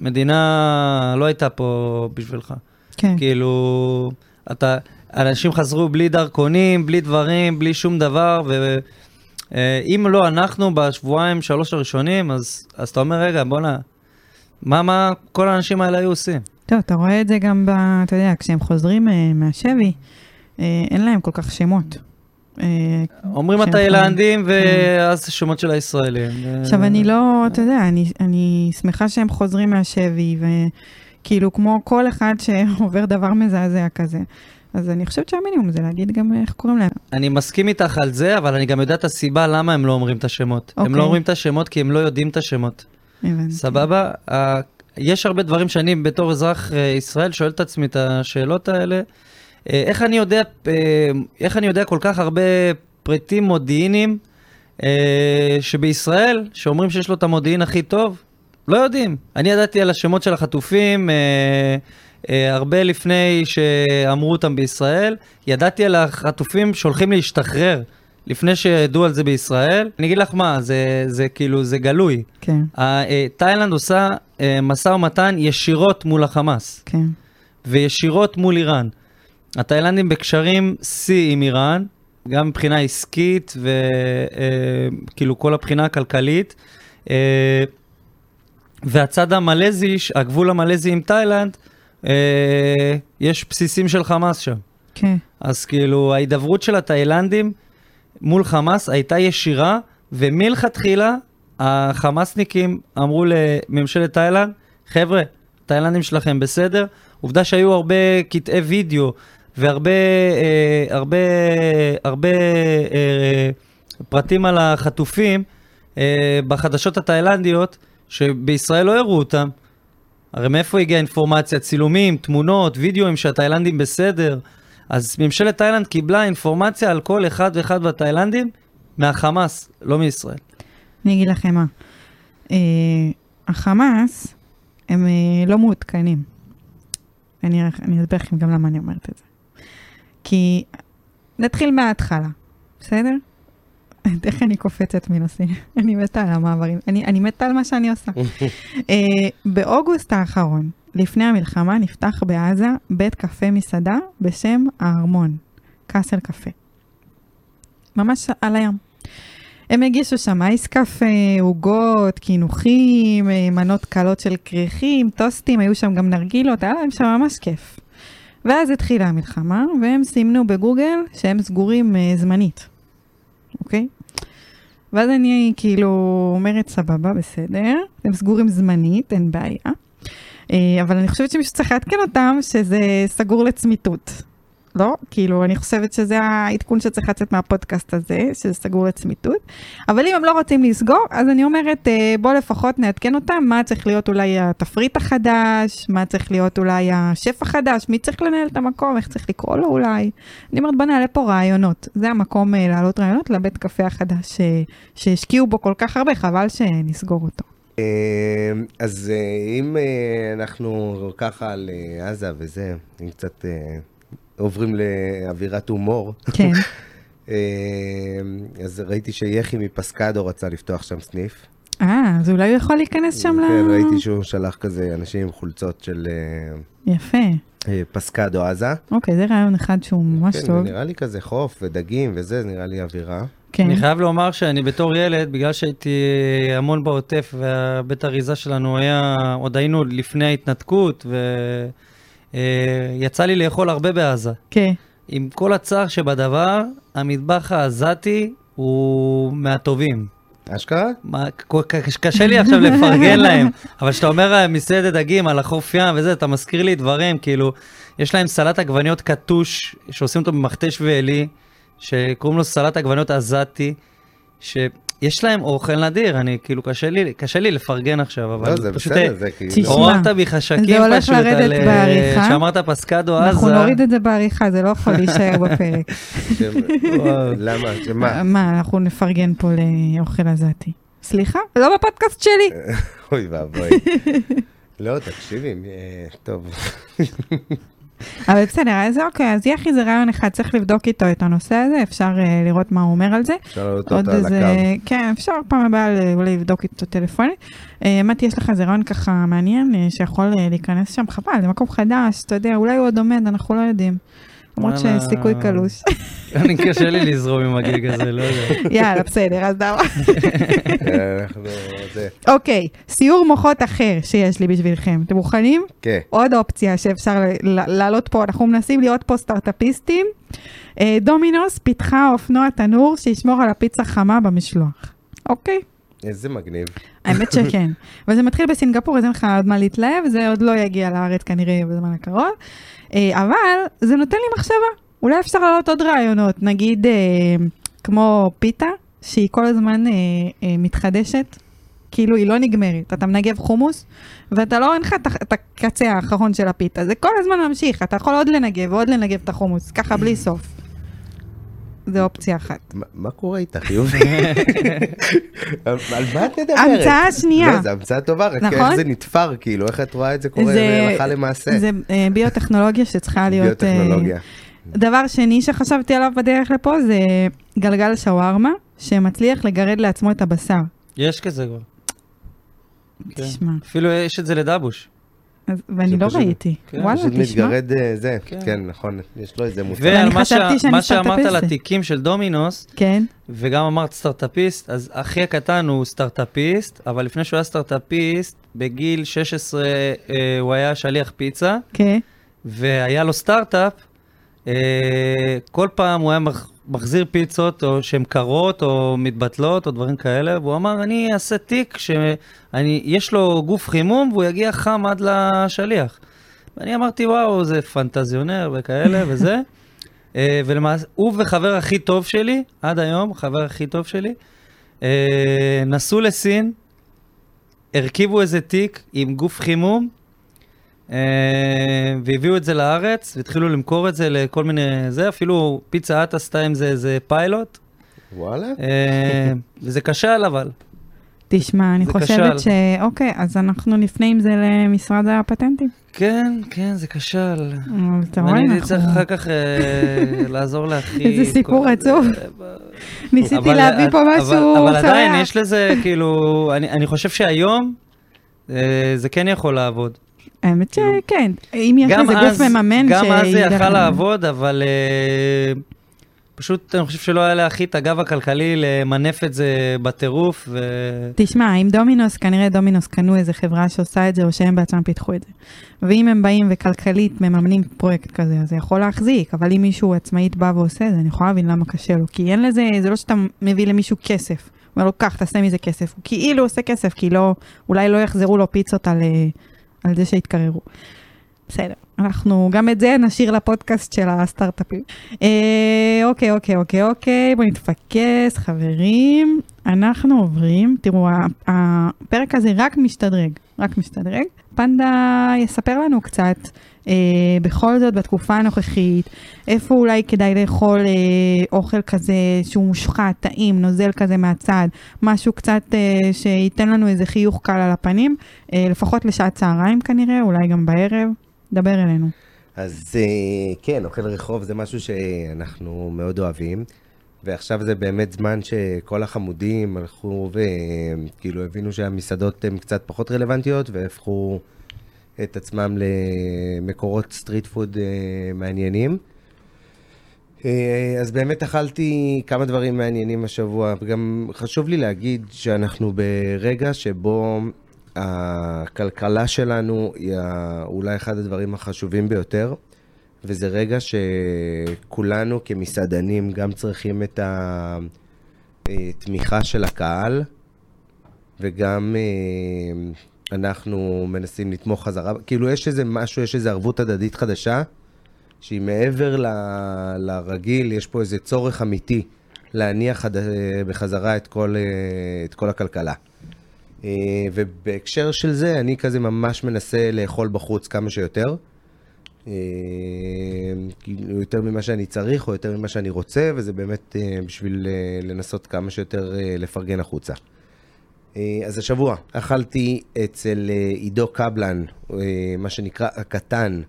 Speaker 3: המדינה לא הייתה פה בשבילך.
Speaker 1: כן.
Speaker 3: כאילו, אתה, אנשים חזרו בלי דרכונים, בלי דברים, בלי שום דבר, ואם לא אנחנו בשבועיים, שלוש הראשונים, אז, אז אתה אומר, רגע, בואנה, מה, מה כל האנשים האלה היו עושים?
Speaker 1: טוב, אתה רואה את זה גם ב... אתה יודע, כשהם חוזרים אה, מהשבי, אה, אין להם כל כך שמות. אה,
Speaker 3: אומרים התאילנדים, ואז שמות של הישראלים.
Speaker 1: עכשיו, אני לא, אתה יודע, אני, אני שמחה שהם חוזרים מהשבי, וכאילו, כמו כל אחד שעובר דבר מזעזע כזה. אז אני חושבת שהמינימום זה להגיד גם איך קוראים להם.
Speaker 3: אני מסכים איתך על זה, אבל אני גם יודע את הסיבה למה הם לא אומרים את השמות. הם
Speaker 1: אוקיי.
Speaker 3: לא אומרים את השמות כי הם לא יודעים את השמות.
Speaker 1: הבנתי.
Speaker 3: סבבה? יש הרבה דברים שאני בתור אזרח אה, ישראל שואל את עצמי את השאלות האלה. אה, איך אני יודע, אה, איך אני יודע כל כך הרבה פריטים מודיעיניים שבישראל, שאומרים שיש לו את המודיעין הכי טוב, לא יודעים. אני ידעתי על השמות של החטופים הרבה לפני שאמרו אותם בישראל. ידעתי על החטופים שהולכים להשתחרר לפני שידעו על זה בישראל. אני אגיד לך מה, זה, זה כאילו, זה גלוי.
Speaker 1: כן,
Speaker 3: אה, תאילנד עושה אה, משא ומתן ישירות מול החמאס,
Speaker 1: כן.
Speaker 3: וישירות מול איראן. התאילנדים בקשרים שיא עם איראן, גם מבחינה עסקית וכאילו כל הבחינה הכלכלית. אה, והצד המלזי, הגבול המלזי עם תאילנד, אה, יש בסיסים של חמאס שם.
Speaker 1: כן.
Speaker 3: אז כאילו ההידברות של התאילנדים מול חמאס הייתה ישירה, ומלכתחילה החמאסניקים אמרו לממשלת תאילנד, חבר'ה, התאילנדים שלכם בסדר. עובדה שהיו הרבה קטעי וידאו והרבה אה, הרבה, הרבה אה, פרטים על החטופים אה, בחדשות התאילנדיות, שבישראל לא הראו אותם. הרי מאיפה הגיעה אינפורמציה? צילומים, תמונות, וידאוים שהתאילנדים בסדר. אז ממשלת תאילנד קיבלה אינפורמציה על כל אחד ואחד מהתאילנדים מהחמאס, לא מישראל.
Speaker 1: אני אגיד לכם מה. אה, החמאס הם אה, לא מעודכנים. אני אני אסביר לכם גם למה אני אומרת את זה. כי נתחיל מההתחלה, בסדר? איך אני קופצת מנושאים? [laughs] אני מתה על המעברים, אני, אני מתה על מה שאני עושה. uh, [laughs] באוגוסט האחרון, לפני המלחמה, נפתח בעזה בית קפה מסעדה בשם הארמון, קאסל קפה. ממש על הים. הם הגישו שם אייס קפה, עוגות, קינוחים, אה, מנות קלות של כריכים, טוסטים, היו שם גם נרגילות, היה להם שם ממש כיף. ואז התחילה המלחמה, והם סימנו בגוגל שהם סגורים uh, זמנית, אוקיי? ואז אני כאילו אומרת, סבבה, בסדר, הם סגורים זמנית, אין בעיה. Uh, אבל אני חושבת שמישהו צריך לעדכן אותם שזה סגור לצמיתות. לא, כאילו, אני חושבת שזה העדכון שצריך לצאת מהפודקאסט הזה, שזה סגור לצמיתות. אבל אם הם לא רוצים לסגור, אז אני אומרת, אה, בוא לפחות נעדכן אותם, מה צריך להיות אולי התפריט החדש, מה צריך להיות אולי השף החדש, מי צריך לנהל את המקום, איך צריך לקרוא לו אולי. אני אומרת, בוא נעלה פה רעיונות. זה המקום אה, להעלות רעיונות לבית קפה החדש אה, שהשקיעו בו כל כך הרבה, חבל שנסגור אותו.
Speaker 2: אז אם אנחנו ככה על עזה וזה, אם קצת עוברים לאווירת הומור.
Speaker 1: כן. [laughs]
Speaker 2: אה, אז ראיתי שיחי מפסקדו רצה לפתוח שם סניף.
Speaker 1: אה, אז אולי הוא יכול להיכנס שם
Speaker 2: כן,
Speaker 1: ל...
Speaker 2: כן, ראיתי שהוא שלח כזה אנשים עם חולצות של...
Speaker 1: אה, יפה.
Speaker 2: אה, פסקדו עזה.
Speaker 1: אוקיי, זה רעיון אחד שהוא ממש
Speaker 2: כן,
Speaker 1: טוב.
Speaker 2: כן, נראה לי כזה חוף ודגים וזה, נראה לי אווירה.
Speaker 1: כן.
Speaker 3: אני חייב לומר שאני בתור ילד, בגלל שהייתי המון בעוטף, והבית אריזה שלנו היה, עוד היינו לפני ההתנתקות, ו... אה, יצא לי לאכול הרבה בעזה.
Speaker 1: כן.
Speaker 3: עם כל הצער שבדבר, המטבח העזתי הוא מהטובים.
Speaker 2: אשכרה?
Speaker 3: קשה לי עכשיו לפרגן להם, [laughs] אבל כשאתה אומר אה, מסעדת דגים על החוף ים וזה, אתה מזכיר לי דברים, כאילו, יש להם סלט עגבניות קטוש, שעושים אותו במכתש ועלי, שקוראים לו סלט עגבניות עזתי, ש... יש להם אוכל נדיר, אני כאילו, קשה לי, קשה לי לפרגן עכשיו, אבל
Speaker 2: לא, זה
Speaker 3: פשוט...
Speaker 2: בסדר, זה כאילו...
Speaker 1: תשמע,
Speaker 3: עוררת בי חשקים
Speaker 1: זה הולך
Speaker 3: פשוט
Speaker 1: לרדת
Speaker 3: על... אה,
Speaker 1: בעריכה.
Speaker 3: שאמרת פסקדו עזה.
Speaker 1: אנחנו נוריד את זה בעריכה, זה לא יכול להישאר [laughs] בפרק.
Speaker 2: למה? שמה?
Speaker 1: מה, אנחנו נפרגן פה לאוכל עזתי. סליחה? לא בפודקאסט שלי. [laughs]
Speaker 2: אוי ואבוי. לא, תקשיבי, אה, טוב.
Speaker 1: אבל בסדר, אז אוקיי, אז יחי זה רעיון אחד, צריך לבדוק איתו את הנושא הזה, אפשר uh, לראות מה הוא אומר על זה.
Speaker 2: אפשר להעלות אותו על הקו.
Speaker 1: כן, אפשר פעם הבאה אולי לבדוק איתו טלפונית. Uh, מתי, יש לך איזה רעיון ככה מעניין, uh, שיכול uh, להיכנס שם, חבל, זה מקום חדש, אתה יודע, אולי הוא עוד עומד, אנחנו לא יודעים. למרות. שיש סיכוי קלוש. [laughs]
Speaker 3: אני קשה לי לזרום עם הגיג הזה, לא יודע. [laughs]
Speaker 1: יאללה, בסדר, אז דבר. [laughs]
Speaker 2: אה. זה...
Speaker 1: אוקיי, סיור מוחות אחר שיש לי בשבילכם. אתם מוכנים?
Speaker 2: כן.
Speaker 1: עוד אופציה שאפשר ל- ל- לעלות פה, אנחנו מנסים להיות פה סטארט-אפיסטים. אה, דומינוס פיתחה אופנוע תנור שישמור על הפיצה חמה במשלוח. אוקיי?
Speaker 2: איזה מגניב.
Speaker 1: האמת שכן. [laughs] וזה מתחיל בסינגפור, אז אין לך עוד מה להתלהב, זה עוד לא יגיע לארץ כנראה בזמן הקרוב. אה, אבל זה נותן לי מחשבה. אולי אפשר להעלות עוד רעיונות, נגיד אה, כמו פיתה, שהיא כל הזמן אה, מתחדשת. כאילו היא לא נגמרת, אתה מנגב חומוס, ואתה לא, אין לך את הקצה האחרון של הפיתה, זה כל הזמן ממשיך, אתה יכול עוד לנגב ועוד לנגב את החומוס, ככה בלי סוף. זה אופציה אחת.
Speaker 2: מה- קורה איתך, יובי? על מה את מדברת?
Speaker 1: המצאה שנייה.
Speaker 2: לא, זו המצאה טובה, רק
Speaker 1: נכון?
Speaker 2: איך זה נתפר, כאילו, איך את רואה את זה קורה הלכה למעשה?
Speaker 1: זה אה, ביוטכנולוגיה שצריכה להיות... אה,
Speaker 2: ביוטכנולוגיה.
Speaker 1: דבר שני שחשבתי עליו בדרך לפה זה גלגל שווארמה, שמצליח לגרד לעצמו את הבשר.
Speaker 3: יש כזה כבר. כן.
Speaker 1: תשמע,
Speaker 3: אפילו יש את זה לדבוש.
Speaker 1: ואני לא
Speaker 2: פשוט-
Speaker 1: ראיתי.
Speaker 3: כן,
Speaker 1: וואלה,
Speaker 2: פשוט
Speaker 1: תשמע.
Speaker 2: מתגרד אה, זה,
Speaker 3: כן.
Speaker 2: כן, נכון, יש לו איזה מוצר.
Speaker 1: ואני
Speaker 3: ועל מה
Speaker 1: חשבתי
Speaker 3: שה- מה שאמרת על. התיקים של דומינוס,
Speaker 1: כן,
Speaker 3: וגם אמרת סטארט-אפיסט, אז אחי הקטן הוא סטארט-אפיסט, אבל לפני שהוא היה סטארט-אפיסט, בגיל 16 אה, הוא היה שליח פיצה,
Speaker 1: כן.
Speaker 3: והיה לו סטארט-אפ, אה, כל פעם הוא היה מח- מחזיר פיצות, או שהן קרות, או מתבטלות, או דברים כאלה, והוא אמר, אני אעשה תיק שיש לו גוף חימום, והוא יגיע חם עד לשליח. ואני אמרתי, וואו, זה פנטזיונר וכאלה וזה. אה, ולמעשה, הוא וחבר הכי טוב שלי, עד היום, חבר הכי טוב שלי, אה, נסעו לסין, הרכיבו איזה תיק עם גוף חימום, והביאו את זה לארץ, והתחילו למכור את זה לכל מיני, זה, אפילו פיצה האט עשתה עם זה איזה פיילוט,
Speaker 2: וואלה?
Speaker 3: אה, וזה כשל אבל.
Speaker 1: תשמע, אני חושבת
Speaker 3: כשל.
Speaker 1: ש... אוקיי, אז אנחנו נפנה עם זה למשרד הפטנטים.
Speaker 3: כן, כן, זה כשל.
Speaker 1: אבל אתה רואה,
Speaker 3: ואני
Speaker 1: אנחנו...
Speaker 3: צריך אחר כך אה, [laughs] לעזור לאחי.
Speaker 1: איזה סיפור
Speaker 3: כל-
Speaker 1: עצוב.
Speaker 3: אה,
Speaker 1: ניסיתי
Speaker 3: אבל-
Speaker 1: להביא פה משהו
Speaker 3: אבל עדיין. יש לזה, כאילו, אני אני חושב שהיום אה, זה כן יכול לעבוד.
Speaker 1: האמת שכן, אם יש
Speaker 3: אז-
Speaker 1: גוף מממן
Speaker 3: גם אז זה יכל לעבוד, אבל אה, פשוט אני חושב שלא היה לאחי את הגב הכלכלי למנף את זה בטירוף, ו...
Speaker 1: תשמע, אם דומינוס, כנראה דומינוס קנו איזה חברה שעושה את זה, או שהם בעצמם פיתחו את זה. ואם הם באים וכלכלית מממנים פרויקט כזה, אז זה יכול להחזיק, אבל אם מישהו עצמאית בא ועושה את זה, אני יכולה להבין למה קשה לו. כי אין לזה, זה לא שאתה מביא למישהו כסף. הוא אומר לו, קח, תעשה מזה כסף. הוא כאילו עושה כסף, כי לא, אולי לא יחזרו לו פיצות על, אה, על זה שהתקררו. בסדר, אנחנו גם את זה נשאיר לפודקאסט של הסטארט-אפים. אה, אוקיי, אוקיי, אוקיי, אוקיי, בואו נתפקס, חברים. אנחנו עוברים, תראו, הפרק הזה רק משתדרג, רק משתדרג. פנדה יספר לנו קצת, אה, בכל זאת, בתקופה הנוכחית, איפה אולי כדאי לאכול אה, אוכל כזה שהוא מושחת, טעים, נוזל כזה מהצד, משהו קצת אה, שייתן לנו איזה חיוך קל על הפנים, אה, לפחות לשעת צהריים כנראה, אולי גם בערב. דבר אלינו.
Speaker 2: אז אה, כן, אוכל רחוב זה משהו שאנחנו מאוד אוהבים, ועכשיו זה באמת זמן שכל החמודים הלכו וכאילו הבינו שהמסעדות הן קצת פחות רלוונטיות, והפכו את עצמם למקורות street food אה, מעניינים. אה, אז באמת אכלתי כמה דברים מעניינים השבוע, וגם חשוב לי להגיד שאנחנו ברגע שבו הכלכלה שלנו היא אולי אחד הדברים החשובים ביותר, וזה רגע שכולנו כמסעדנים גם צריכים את התמיכה של הקהל, וגם אה, אנחנו מנסים לתמוך חזרה, כאילו יש איזה משהו, יש איזו ערבות הדדית חדשה, שהיא מעבר ל- לרגיל, יש פה איזה צורך אמיתי להניח חד- בחזרה את כל, את כל הכלכלה. אה, ובהקשר של זה, אני כזה ממש מנסה לאכול בחוץ כמה שיותר. אה, כאילו יותר ממה שאני צריך או יותר ממה שאני רוצה, וזה באמת אה, בשביל לנסות כמה שיותר לפרגן החוצה. אה, אז השבוע אכלתי אצל אה, עידו קבלן, אה, מה שנקרא הקטן,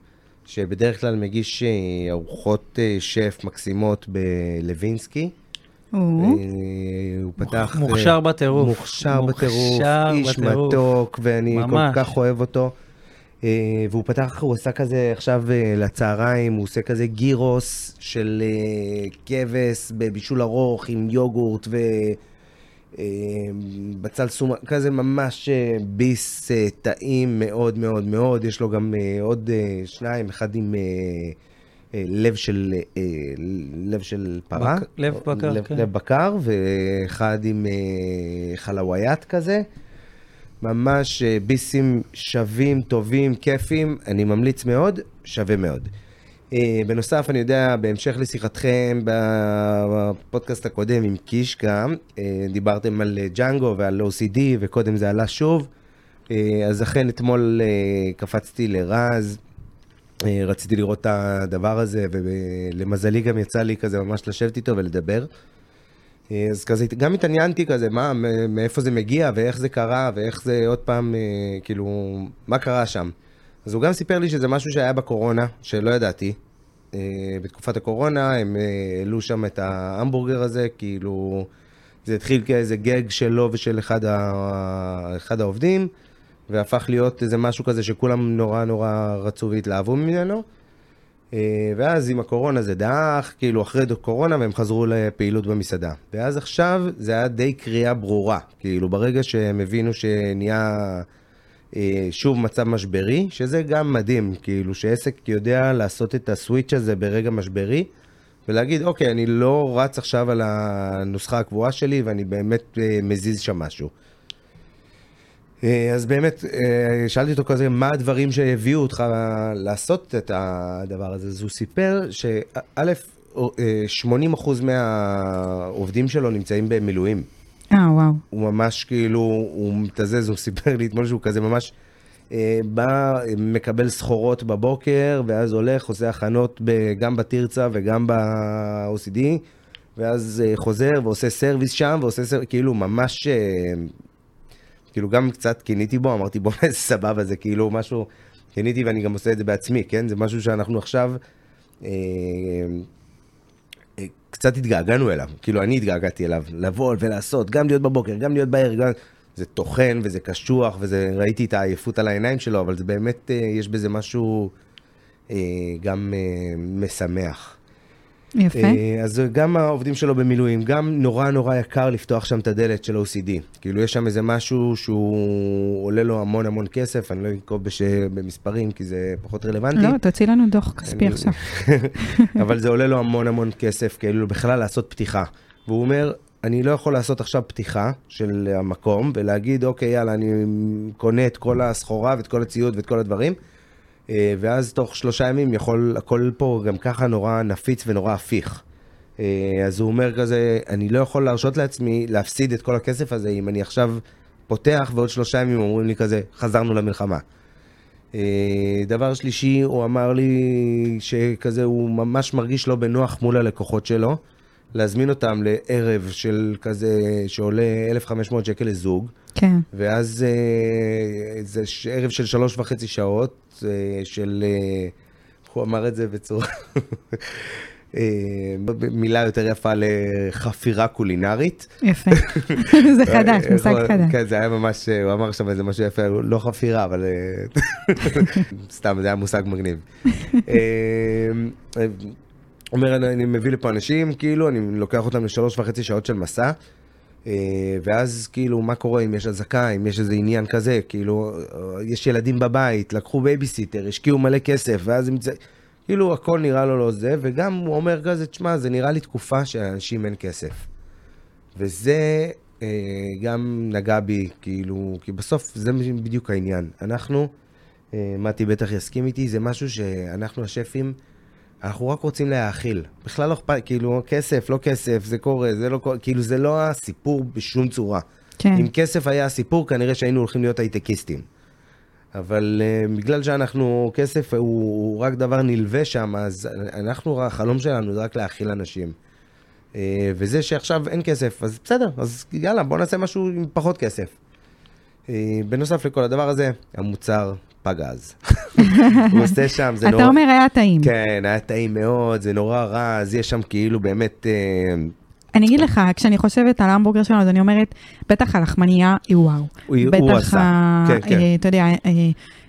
Speaker 2: שבדרך כלל מגיש ארוחות שף מקסימות בלווינסקי. הוא פתח...
Speaker 3: מוכשר בטירוף.
Speaker 2: מוכשר בטירוף, איש
Speaker 3: בטירוף.
Speaker 2: מתוק, ואני
Speaker 3: ממש.
Speaker 2: כל כך אוהב אותו. והוא פתח, הוא עשה כזה עכשיו לצהריים, הוא עושה כזה גירוס של כבש בבישול ארוך עם יוגורט ו... בצל סומה, כזה ממש אה, ביס אה, טעים מאוד מאוד מאוד, יש לו גם אה, עוד אה, שניים, אחד עם אה, אה, לב של, אה, לב של פרה.
Speaker 3: בק- לב בקר,
Speaker 2: לב,
Speaker 3: כן.
Speaker 2: לב בקר, ואחד עם אה, חלוויית כזה. ממש אה, ביסים שווים, טובים, כיפים, אני ממליץ מאוד, שווה מאוד. אה, בנוסף, אני יודע, בהמשך לשיחתכם בפודקאסט הקודם עם קיש גם, אה, דיברתם על אה, ג'אנגו ועל OCD, וקודם זה עלה שוב. אז אכן אתמול קפצתי לרז, רציתי לראות את הדבר הזה, ולמזלי גם יצא לי כזה ממש לשבת איתו ולדבר. אז כזה, גם התעניינתי כזה, מה, מאיפה זה מגיע, ואיך זה קרה, ואיך זה עוד פעם, כאילו, מה קרה שם. אז הוא גם סיפר לי שזה משהו שהיה בקורונה, שלא ידעתי. אה, בתקופת הקורונה הם אה, העלו שם את ההמבורגר הזה, כאילו, זה התחיל כאיזה גג שלו ושל אחד, ה... אחד העובדים, והפך להיות איזה משהו כזה שכולם נורא נורא רצו והתלהבו ממנו. אה, ואז עם הקורונה זה דעך, כאילו אחרי קורונה והם חזרו לפעילות במסעדה. ואז עכשיו זה היה די קריאה ברורה, כאילו ברגע שהם הבינו שנהיה שוב מצב משברי, שזה גם מדהים, כאילו שעסק יודע לעשות את הסוויץ' הזה ברגע משברי, ולהגיד, אוקיי, אני לא רץ עכשיו על הנוסחה הקבועה שלי ואני באמת אה, מזיז שם משהו. אה, אז באמת, אה, שאלתי אותו כזה, מה הדברים שהביאו אותך לעשות את הדבר הזה? אז הוא סיפר שא', 80% מהעובדים שלו נמצאים במילואים.
Speaker 1: אה, וואו.
Speaker 2: הוא ממש כאילו, הוא מתזז, הוא סיפר לי אתמול שהוא כזה ממש אה, בא, מקבל סחורות בבוקר, ואז הולך, עושה הכנות ב, גם בתרצה וגם ב-OCD, ואז אה, חוזר ועושה service שם, ועושה service, כאילו ממש... אה, כאילו גם קצת קיניתי בו, אמרתי בוא איזה סבבה, זה כאילו משהו, קיניתי ואני גם עושה את זה בעצמי, כן? זה משהו שאנחנו עכשיו, אה, קצת התגעגענו אליו, כאילו אני התגעגעתי אליו, לבוא ולעשות, גם להיות בבוקר, גם להיות בערב, גם... זה טוחן וזה קשוח וזה, ראיתי את העייפות על העיניים שלו, אבל זה באמת, אה, יש בזה משהו אה, גם אה, משמח.
Speaker 1: יפה.
Speaker 2: אה, אז גם העובדים שלו במילואים, גם נורא נורא יקר לפתוח שם את הדלת של OCD. כאילו יש שם איזה משהו שהוא עולה לו המון המון כסף, אני לא אנקוב בש... במספרים כי זה פחות רלוונטי.
Speaker 1: לא, תוציא לנו דוח כספי
Speaker 2: אני-
Speaker 1: עכשיו. [laughs]
Speaker 2: אבל זה עולה לו המון המון כסף, כאילו בכלל לעשות פתיחה. והוא אומר, אני לא יכול לעשות עכשיו פתיחה של המקום ולהגיד, אוקיי, יאללה, אני קונה את כל הסחורה ואת כל הציוד ואת כל הדברים, ואז תוך שלושה ימים יכול, הכל פה גם ככה נורא נפיץ ונורא הפיך. אה, אז הוא אומר כזה, אני לא יכול להרשות לעצמי להפסיד את כל הכסף הזה אם אני עכשיו פותח ועוד שלושה ימים אומרים לי כזה, חזרנו למלחמה. אה, דבר שלישי, הוא אמר לי שכזה, הוא ממש מרגיש לא בנוח מול הלקוחות שלו, להזמין אותם לערב של כזה, שעולה 1,500 שקל לזוג,
Speaker 1: כן.
Speaker 2: ואז אה, זה ש- ערב של שלוש וחצי שעות, אה, של... אה, הוא אמר את זה בצורה... [laughs] אה, מילה יותר יפה לחפירה קולינרית.
Speaker 1: יפה. [laughs] זה חדש,
Speaker 2: אה,
Speaker 1: מושג
Speaker 2: יכול-
Speaker 1: חדש.
Speaker 2: כן, זה היה ממש, הוא אמר שם איזה משהו יפה, לא חפירה, אבל אה, [laughs] סתם, זה היה מושג מגניב. אומר, אני אני מביא לפה אנשים, כאילו, אני לוקח אותם לשלוש וחצי שעות של מסע, אה, ואז כאילו, מה קורה אם יש אזעקה, אם יש איזה עניין כזה, כאילו, אה, יש ילדים בבית, לקחו בייביסיטר, השקיעו מלא כסף, ואז הם... כאילו, הכל נראה לו לא זה, וגם הוא אומר כזה, תשמע, זה נראה לי תקופה שלאנשים אין כסף. וזה אה, גם נגע בי, כאילו, כי בסוף זה בדיוק העניין. אנחנו, מתי בטח יסכים איתי, זה משהו שאנחנו השפים, אנחנו רק רוצים להאכיל. בכלל לא אכפת, כאילו, כסף, לא כסף, זה קורה, זה לא קורה, כאילו, זה לא הסיפור בשום צורה.
Speaker 1: כן.
Speaker 2: אם כסף היה הסיפור, כנראה שהיינו הולכים להיות הייטקיסטים. אבל uh, בגלל שאנחנו, כסף הוא, הוא רק דבר נלווה שם, אז אנחנו, החלום שלנו זה רק להאכיל אנשים. Uh, וזה שעכשיו אין כסף, אז בסדר, אז יאללה, בוא נעשה משהו עם פחות כסף. אה, בנוסף לכל הדבר הזה, המוצר פגז. [laughs] הוא עושה שם, זה נורא...
Speaker 1: אתה אומר היה טעים.
Speaker 2: כן, היה טעים מאוד, זה נורא רע, אז יש שם כאילו באמת... Uh,
Speaker 1: אני אגיד לך, כשאני חושבת על ההמבורגר שלנו, אז אני אומרת, בטח הלחמניה היא וואו.
Speaker 2: הוא, עשה. כן, כן.
Speaker 1: אה, אתה יודע, אה,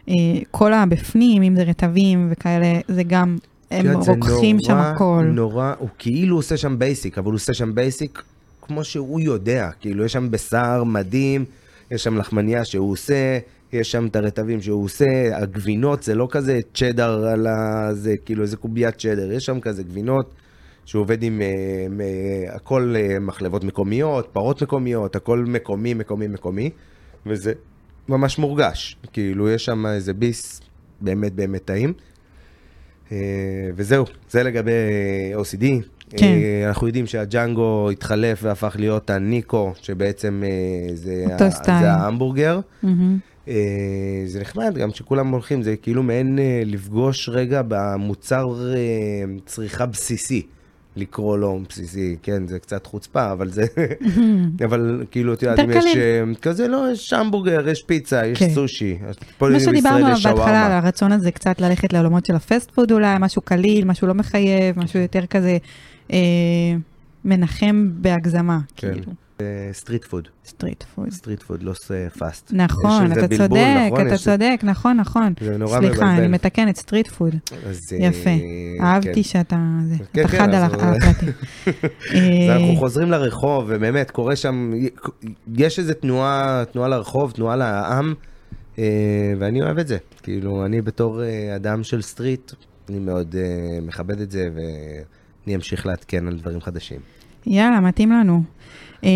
Speaker 1: אה, כל הבפנים, אם זה רטבים וכאלה, זה גם, הם
Speaker 2: זה
Speaker 1: רוקחים שם
Speaker 2: נורא,
Speaker 1: הכל.
Speaker 2: נורא, הוא כאילו עושה שם basic, אבל הוא עושה שם basic כמו שהוא יודע. כאילו, יש שם בשר מדהים, יש שם לחמניה שהוא עושה, יש שם את הרטבים שהוא עושה, הגבינות זה לא כזה צ'דר על ה... זה כאילו איזה קוביית צ'דר, יש שם כזה גבינות שהוא עובד עם אה, הכל אה, מחלבות מקומיות, פרות מקומיות, הכל מקומי, מקומי, מקומי, וזה ממש מורגש. כאילו, יש שם איזה ביס באמת באמת טעים. אה, וזהו, זה לגבי OCD.
Speaker 1: כן.
Speaker 2: אנחנו יודעים שהג'אנגו התחלף והפך להיות הניקו, שבעצם זה, ה-. זה ההמבורגר.
Speaker 1: מהמם.
Speaker 2: אה, זה נחמד, גם שכולם הולכים, זה כאילו מעין אה, לפגוש רגע במוצר אה, צריכה בסיסי. לקרוא לו בסיסי, כן, זה קצת חוצפה, אבל זה... [laughs] אבל כאילו, את יודעת, אם יש... כזה, לא, יש המבורגר, יש פיצה, יש
Speaker 1: כן.
Speaker 2: סושי.
Speaker 1: מה שדיברנו עליו בהתחלה, על. הרצון הזה קצת ללכת לעולמות של ה fast food אולי, משהו קליל, משהו לא מחייב, משהו יותר כזה מנחם בהגזמה,
Speaker 2: כן.
Speaker 1: כאילו,
Speaker 2: street food.
Speaker 1: street food.
Speaker 2: street food, לא fast.
Speaker 1: נכון, אתה
Speaker 2: בלבול,
Speaker 1: צודק,
Speaker 2: נכון?
Speaker 1: אתה
Speaker 2: יש-
Speaker 1: צודק, נכון, נכון.
Speaker 2: זה נורא
Speaker 1: סליחה,
Speaker 2: מבלבל.
Speaker 1: אני מתקנת, street food.
Speaker 2: אז,
Speaker 1: יפה.
Speaker 2: אה,
Speaker 1: אהבתי
Speaker 2: כן.
Speaker 1: שאתה, זה,
Speaker 2: כן,
Speaker 1: אתה
Speaker 2: כן,
Speaker 1: חד על
Speaker 2: אז
Speaker 1: ה-
Speaker 2: הוא-
Speaker 1: על הפרטים. [laughs]
Speaker 2: אז
Speaker 1: אה,
Speaker 2: אנחנו חוזרים לרחוב, ובאמת, קורה שם, יש איזו תנועה, תנועה לרחוב, תנועה לעם, אה, ואני אוהב את זה. כאילו, אני בתור אדם של street, אני מאוד מכבד את זה, ואני אמשיך לעדכן על דברים חדשים.
Speaker 1: יאללה, מתאים לנו. אה,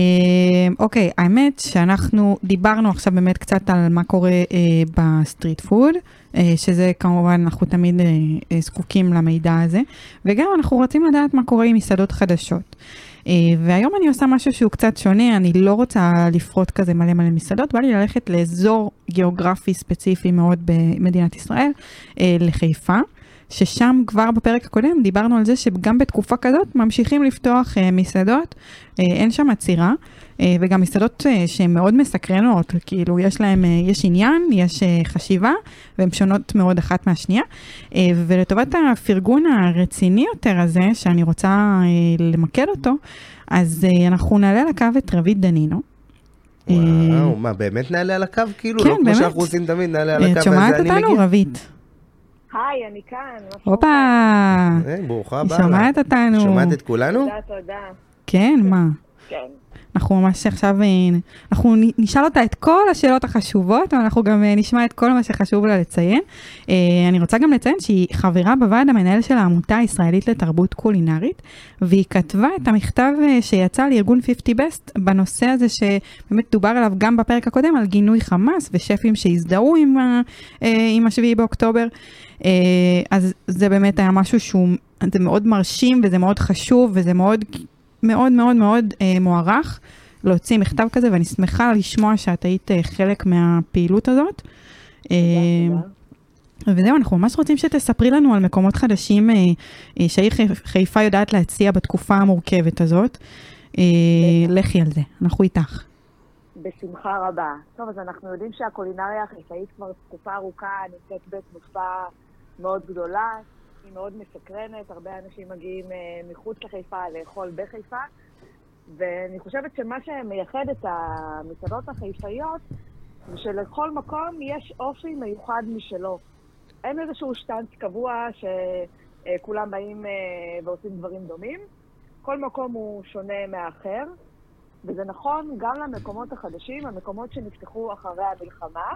Speaker 1: אוקיי, האמת שאנחנו דיברנו עכשיו באמת קצת על מה קורה אה, ב street food, אה, שזה כמובן, אנחנו תמיד אה, אה, זקוקים למידע הזה, וגם אנחנו רוצים לדעת מה קורה עם מסעדות חדשות. אה, והיום אני עושה משהו שהוא קצת שונה, אני לא רוצה לפרוט כזה מלא מלא מסעדות, בא לי ללכת לאזור גיאוגרפי ספציפי מאוד במדינת ישראל, אה, לחיפה. ששם כבר בפרק הקודם דיברנו על זה שגם בתקופה כזאת ממשיכים לפתוח אה, מסעדות, אה, אין שם עצירה, אה, וגם מסעדות אה, שהן מאוד מסקרנות, כאילו יש להן, אה, יש עניין, יש אה, חשיבה, והן שונות מאוד אחת מהשנייה. אה, ולטובת הפרגון הרציני יותר הזה, שאני רוצה אה, למקד אותו, אז אה, אנחנו נעלה לקו את רביד דנינו. אה,
Speaker 2: וואו, מה, באמת נעלה על הקו? כאילו,
Speaker 1: כן,
Speaker 2: לא כמו
Speaker 1: באמת.
Speaker 2: שאנחנו עושים תמיד, נעלה על
Speaker 1: אה,
Speaker 2: הקו,
Speaker 1: את שומעת אותנו. רבית?
Speaker 4: היי, אני כאן.
Speaker 1: הופה,
Speaker 2: אה, ברוכה
Speaker 1: היא
Speaker 2: הבאה.
Speaker 1: שומעת אותנו.
Speaker 2: שומעת את כולנו?
Speaker 4: תודה, תודה.
Speaker 1: כן, מה?
Speaker 4: כן.
Speaker 1: אנחנו ממש עכשיו, אה, אנחנו נשאל אותה את כל השאלות החשובות, אבל אנחנו גם אה, נשמע את כל מה שחשוב לה לציין. אה, אני רוצה גם לציין שהיא חברה בוועד המנהל של העמותה הישראלית לתרבות קולינרית, והיא כתבה את המכתב שיצא לארגון 50 Best בנושא הזה שבאמת דובר עליו גם בפרק הקודם, על גינוי חמאס ושפים שהזדהו עם, עם השביעי באוקטובר. אז זה באמת היה משהו שהוא, זה מאוד מרשים וזה מאוד חשוב וזה מאוד מאוד מאוד מאוד אה, מוערך להוציא מכתב כזה, ואני שמחה לשמוע שאת היית אה, חלק מהפעילות הזאת. אה. וזהו, אנחנו ממש רוצים שתספרי לנו על מקומות חדשים אה, אה, שהעיר חיפ- חיפה יודעת להציע בתקופה המורכבת הזאת. אה, לכי על זה, אנחנו איתך.
Speaker 4: בשמחה רבה. טוב, אז אנחנו יודעים שהקולינריה החיפאית כבר תקופה ארוכה נמצאת בתנופה מאוד גדולה, היא מאוד מסקרנת, הרבה אנשים מגיעים אה, מחוץ לחיפה לאכול בחיפה, ואני חושבת שמה שמייחד את המסעדות החיפאיות זה שלכל מקום יש אופי מיוחד משלו. אין איזשהו שטנץ קבוע שכולם באים אה, ועושים דברים דומים. כל מקום הוא שונה מהאחר. וזה נכון גם למקומות החדשים, המקומות שנפתחו אחרי המלחמה,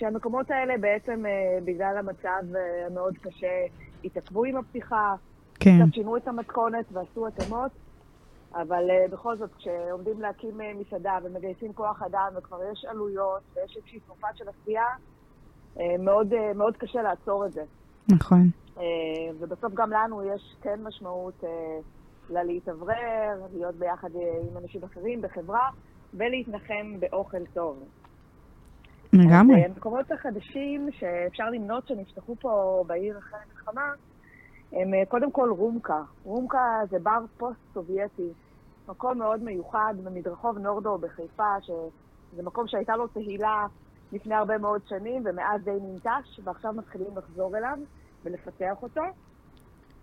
Speaker 4: שהמקומות האלה בעצם, אה, בגלל המצב אה, המאוד קשה, התעכבו עם הפתיחה,
Speaker 1: כן,
Speaker 4: קצת שינו את המתכונת ועשו התאמות, אבל אה, בכל זאת, כשעומדים להקים מסעדה ומגייסים כוח אדם וכבר יש עלויות ויש איזושהי תנופה של עשייה, מאוד, מאוד קשה לעצור את זה.
Speaker 1: נכון.
Speaker 4: ובסוף גם לנו יש כן משמעות ללהתאוורר, להיות ביחד עם אנשים אחרים בחברה, ולהתנחם באוכל טוב.
Speaker 1: לגמרי.
Speaker 4: אז, אה, המקומות החדשים שאפשר למנות שנפתחו פה בעיר אחרי המלחמה, הם אה, קודם כל רומקה. רומקה זה בר פוסט-סובייטי, מקום מאוד מיוחד במדרחוב נורדו בחיפה, שזה מקום שהייתה לו תהילה לפני הרבה מאוד שנים, ומאז די ננטש, ועכשיו מתחילים לחזור אליו ולפתח אותו.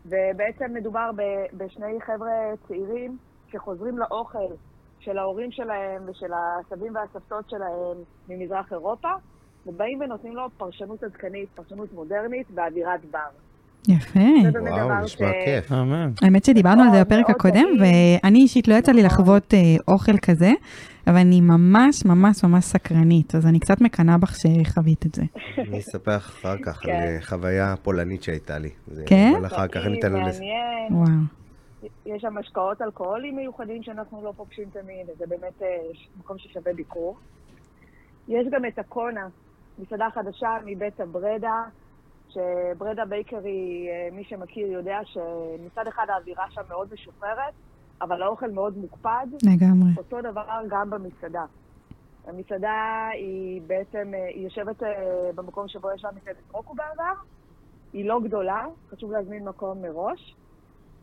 Speaker 4: ובעצם מדובר בשני חבר'ה צעירים שחוזרים לאוכל של ההורים שלהם ושל הסבים והסבתות שלהם ממזרח אירופה, ובאים ונותנים לו פרשנות עדכנית, פרשנות מודרנית באווירת בר.
Speaker 1: יפה.
Speaker 2: וואו, נשמע
Speaker 4: ש-
Speaker 2: כיף.
Speaker 3: אמן.
Speaker 1: האמת שדיברנו על זה בפרק הקודם. ואני אישית לא יצא לי
Speaker 4: נכון.
Speaker 1: לחוות אה, אוכל כזה, אבל אני ממש ממש ממש סקרנית, אז אני קצת מקנאה בך שחווית את זה. [laughs]
Speaker 2: אני אספר לך אחר כך על
Speaker 4: כן.
Speaker 2: אה, חוויה פולנית שהייתה לי. זה-
Speaker 1: כן?
Speaker 2: אבל אחר כך ניתן לו לזה.
Speaker 1: וואו.
Speaker 4: יש שם משקאות אלכוהוליים מיוחדים שאנחנו לא פוגשים תמיד, וזה באמת אה, מקום ששווה ביקור. יש גם את הקונה, מסעדה חדשה מבית הברדה, שברדה בייקרי, אה, מי שמכיר יודע שמצד אחד האווירה שם מאוד משוחררת, אבל האוכל מאוד מוקפד.
Speaker 1: לגמרי.
Speaker 4: אותו דבר גם במסעדה. המסעדה היא בעצם, אה, היא יושבת במקום שבו ישבה מסעדת רוקו בעבר. היא לא גדולה, חשוב להזמין מקום מראש.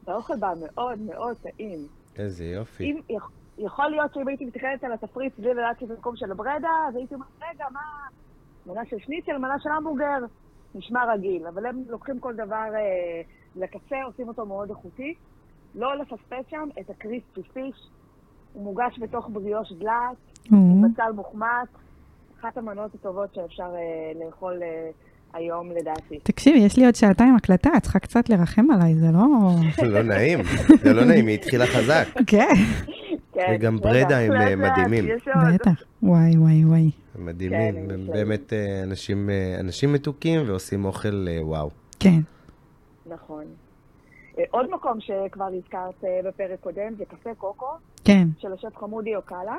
Speaker 4: והאוכל בה מאוד מאוד טעים.
Speaker 2: איזה יופי.
Speaker 4: אם, יכ- יכול להיות שאם הייתי מתכננת על התפריט בלי לדעת שזה מקום של ברדה, אז הייתי אומרת, רגע, מה, מנה של שניצל, מנה של המבורגר, נשמע רגיל. אבל הם לוקחים כל דבר אה, לקצה, עושים אותו מאוד איכותי. לא לפספס שם את הקריספי פיש, הוא מוגש בתוך בריאוש דלעת,
Speaker 1: או,
Speaker 4: בצל מוחמץ, אחת המנות הטובות שאפשר אה, לאכול אה, היום לדעתי.
Speaker 1: תקשיבי, יש לי עוד שעתיים הקלטה, את צריכה קצת לרחם עליי, זה לא...
Speaker 2: לא נעים, זה לא נעים, היא התחילה חזק. [laughs]
Speaker 1: כן.
Speaker 4: כן,
Speaker 2: וגם ברדה הם, [laughs] אה, מדהימים.
Speaker 1: בטח. וואי, וואי, וואי.
Speaker 2: הם מדהימים,
Speaker 4: כן,
Speaker 2: הם באמת אה, אנשים, אה, אנשים מתוקים ועושים אוכל וואו.
Speaker 1: כן.
Speaker 4: נכון. עוד מקום שכבר הזכרת בפרק קודם זה קפה קוקו
Speaker 1: כן.
Speaker 4: של השף חמודי אוקלה.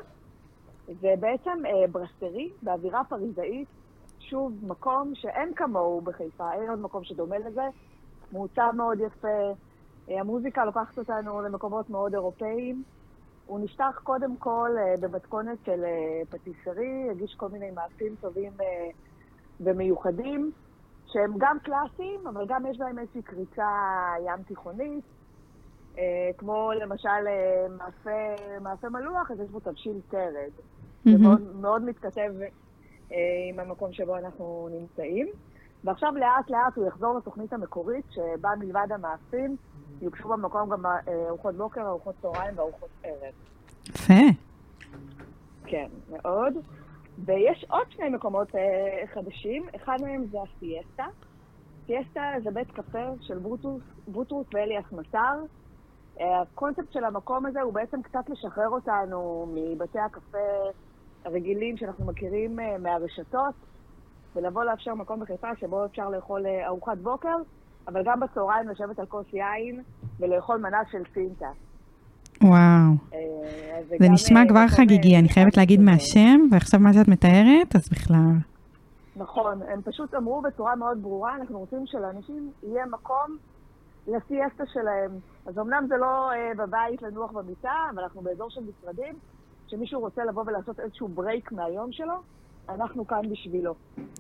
Speaker 4: זה בעצם ברסטרי באווירה פריזאית, שוב, מקום שאין כמוהו בחיפה, אין עוד מקום שדומה לזה. מעוצב מאוד יפה, אה, המוזיקה לוקחת אותנו למקומות מאוד אירופאיים. הוא נשטח קודם כל אה, במתכונת של אה, פטיסרי, הגיש כל מיני מאפים טובים ומיוחדים, שהם גם קלאסיים, אבל גם יש בהם איזושהי קריצה ים תיכונית. כמו למשל מאפה, מאפה מלוח, אז יש בו תבשיל תרד. זה
Speaker 1: מהמם.
Speaker 4: מאוד, מאוד מתכתב עם המקום שבו אנחנו נמצאים. ועכשיו לאט לאט הוא יחזור לתוכנית המקורית, שבה מלבד המאפים, יוגשו במקום גם אה, ארוחות בוקר, ארוחות צהריים וארוחות ערב.
Speaker 1: יפה.
Speaker 4: כן, מאוד. ויש עוד שני מקומות אה, חדשים, אחד מהם זה הסיאסטה. סיאסטה זה בית קפה של ברוטוס, בוטרוס ואליאס מטר. אה, הקונספט של המקום הזה הוא בעצם קצת לשחרר אותנו מבתי הקפה הרגילים שאנחנו מכירים אה, מהרשתות, ולבוא לאפשר מקום בחיפה שבו אפשר לאכול אה, ארוחת בוקר, אבל גם בצהריים לשבת על כוס יין ולאכול מנה של סינטה.
Speaker 1: וואו.
Speaker 4: אה,
Speaker 1: זה נשמע כבר חגיגי, אני חייבת להגיד. מהשם, ועכשיו מה שאת מתארת, אז בכלל.
Speaker 4: נכון, הם פשוט אמרו בצורה מאוד ברורה, אנחנו רוצים שלאנשים יהיה מקום לסיאסטה שלהם. אז אמנם זה לא אה, בבית לנוח במיטה, אבל אנחנו באזור של משרדים, שמישהו רוצה לבוא ולעשות איזשהו ברייק מהיום שלו, אנחנו כאן בשבילו.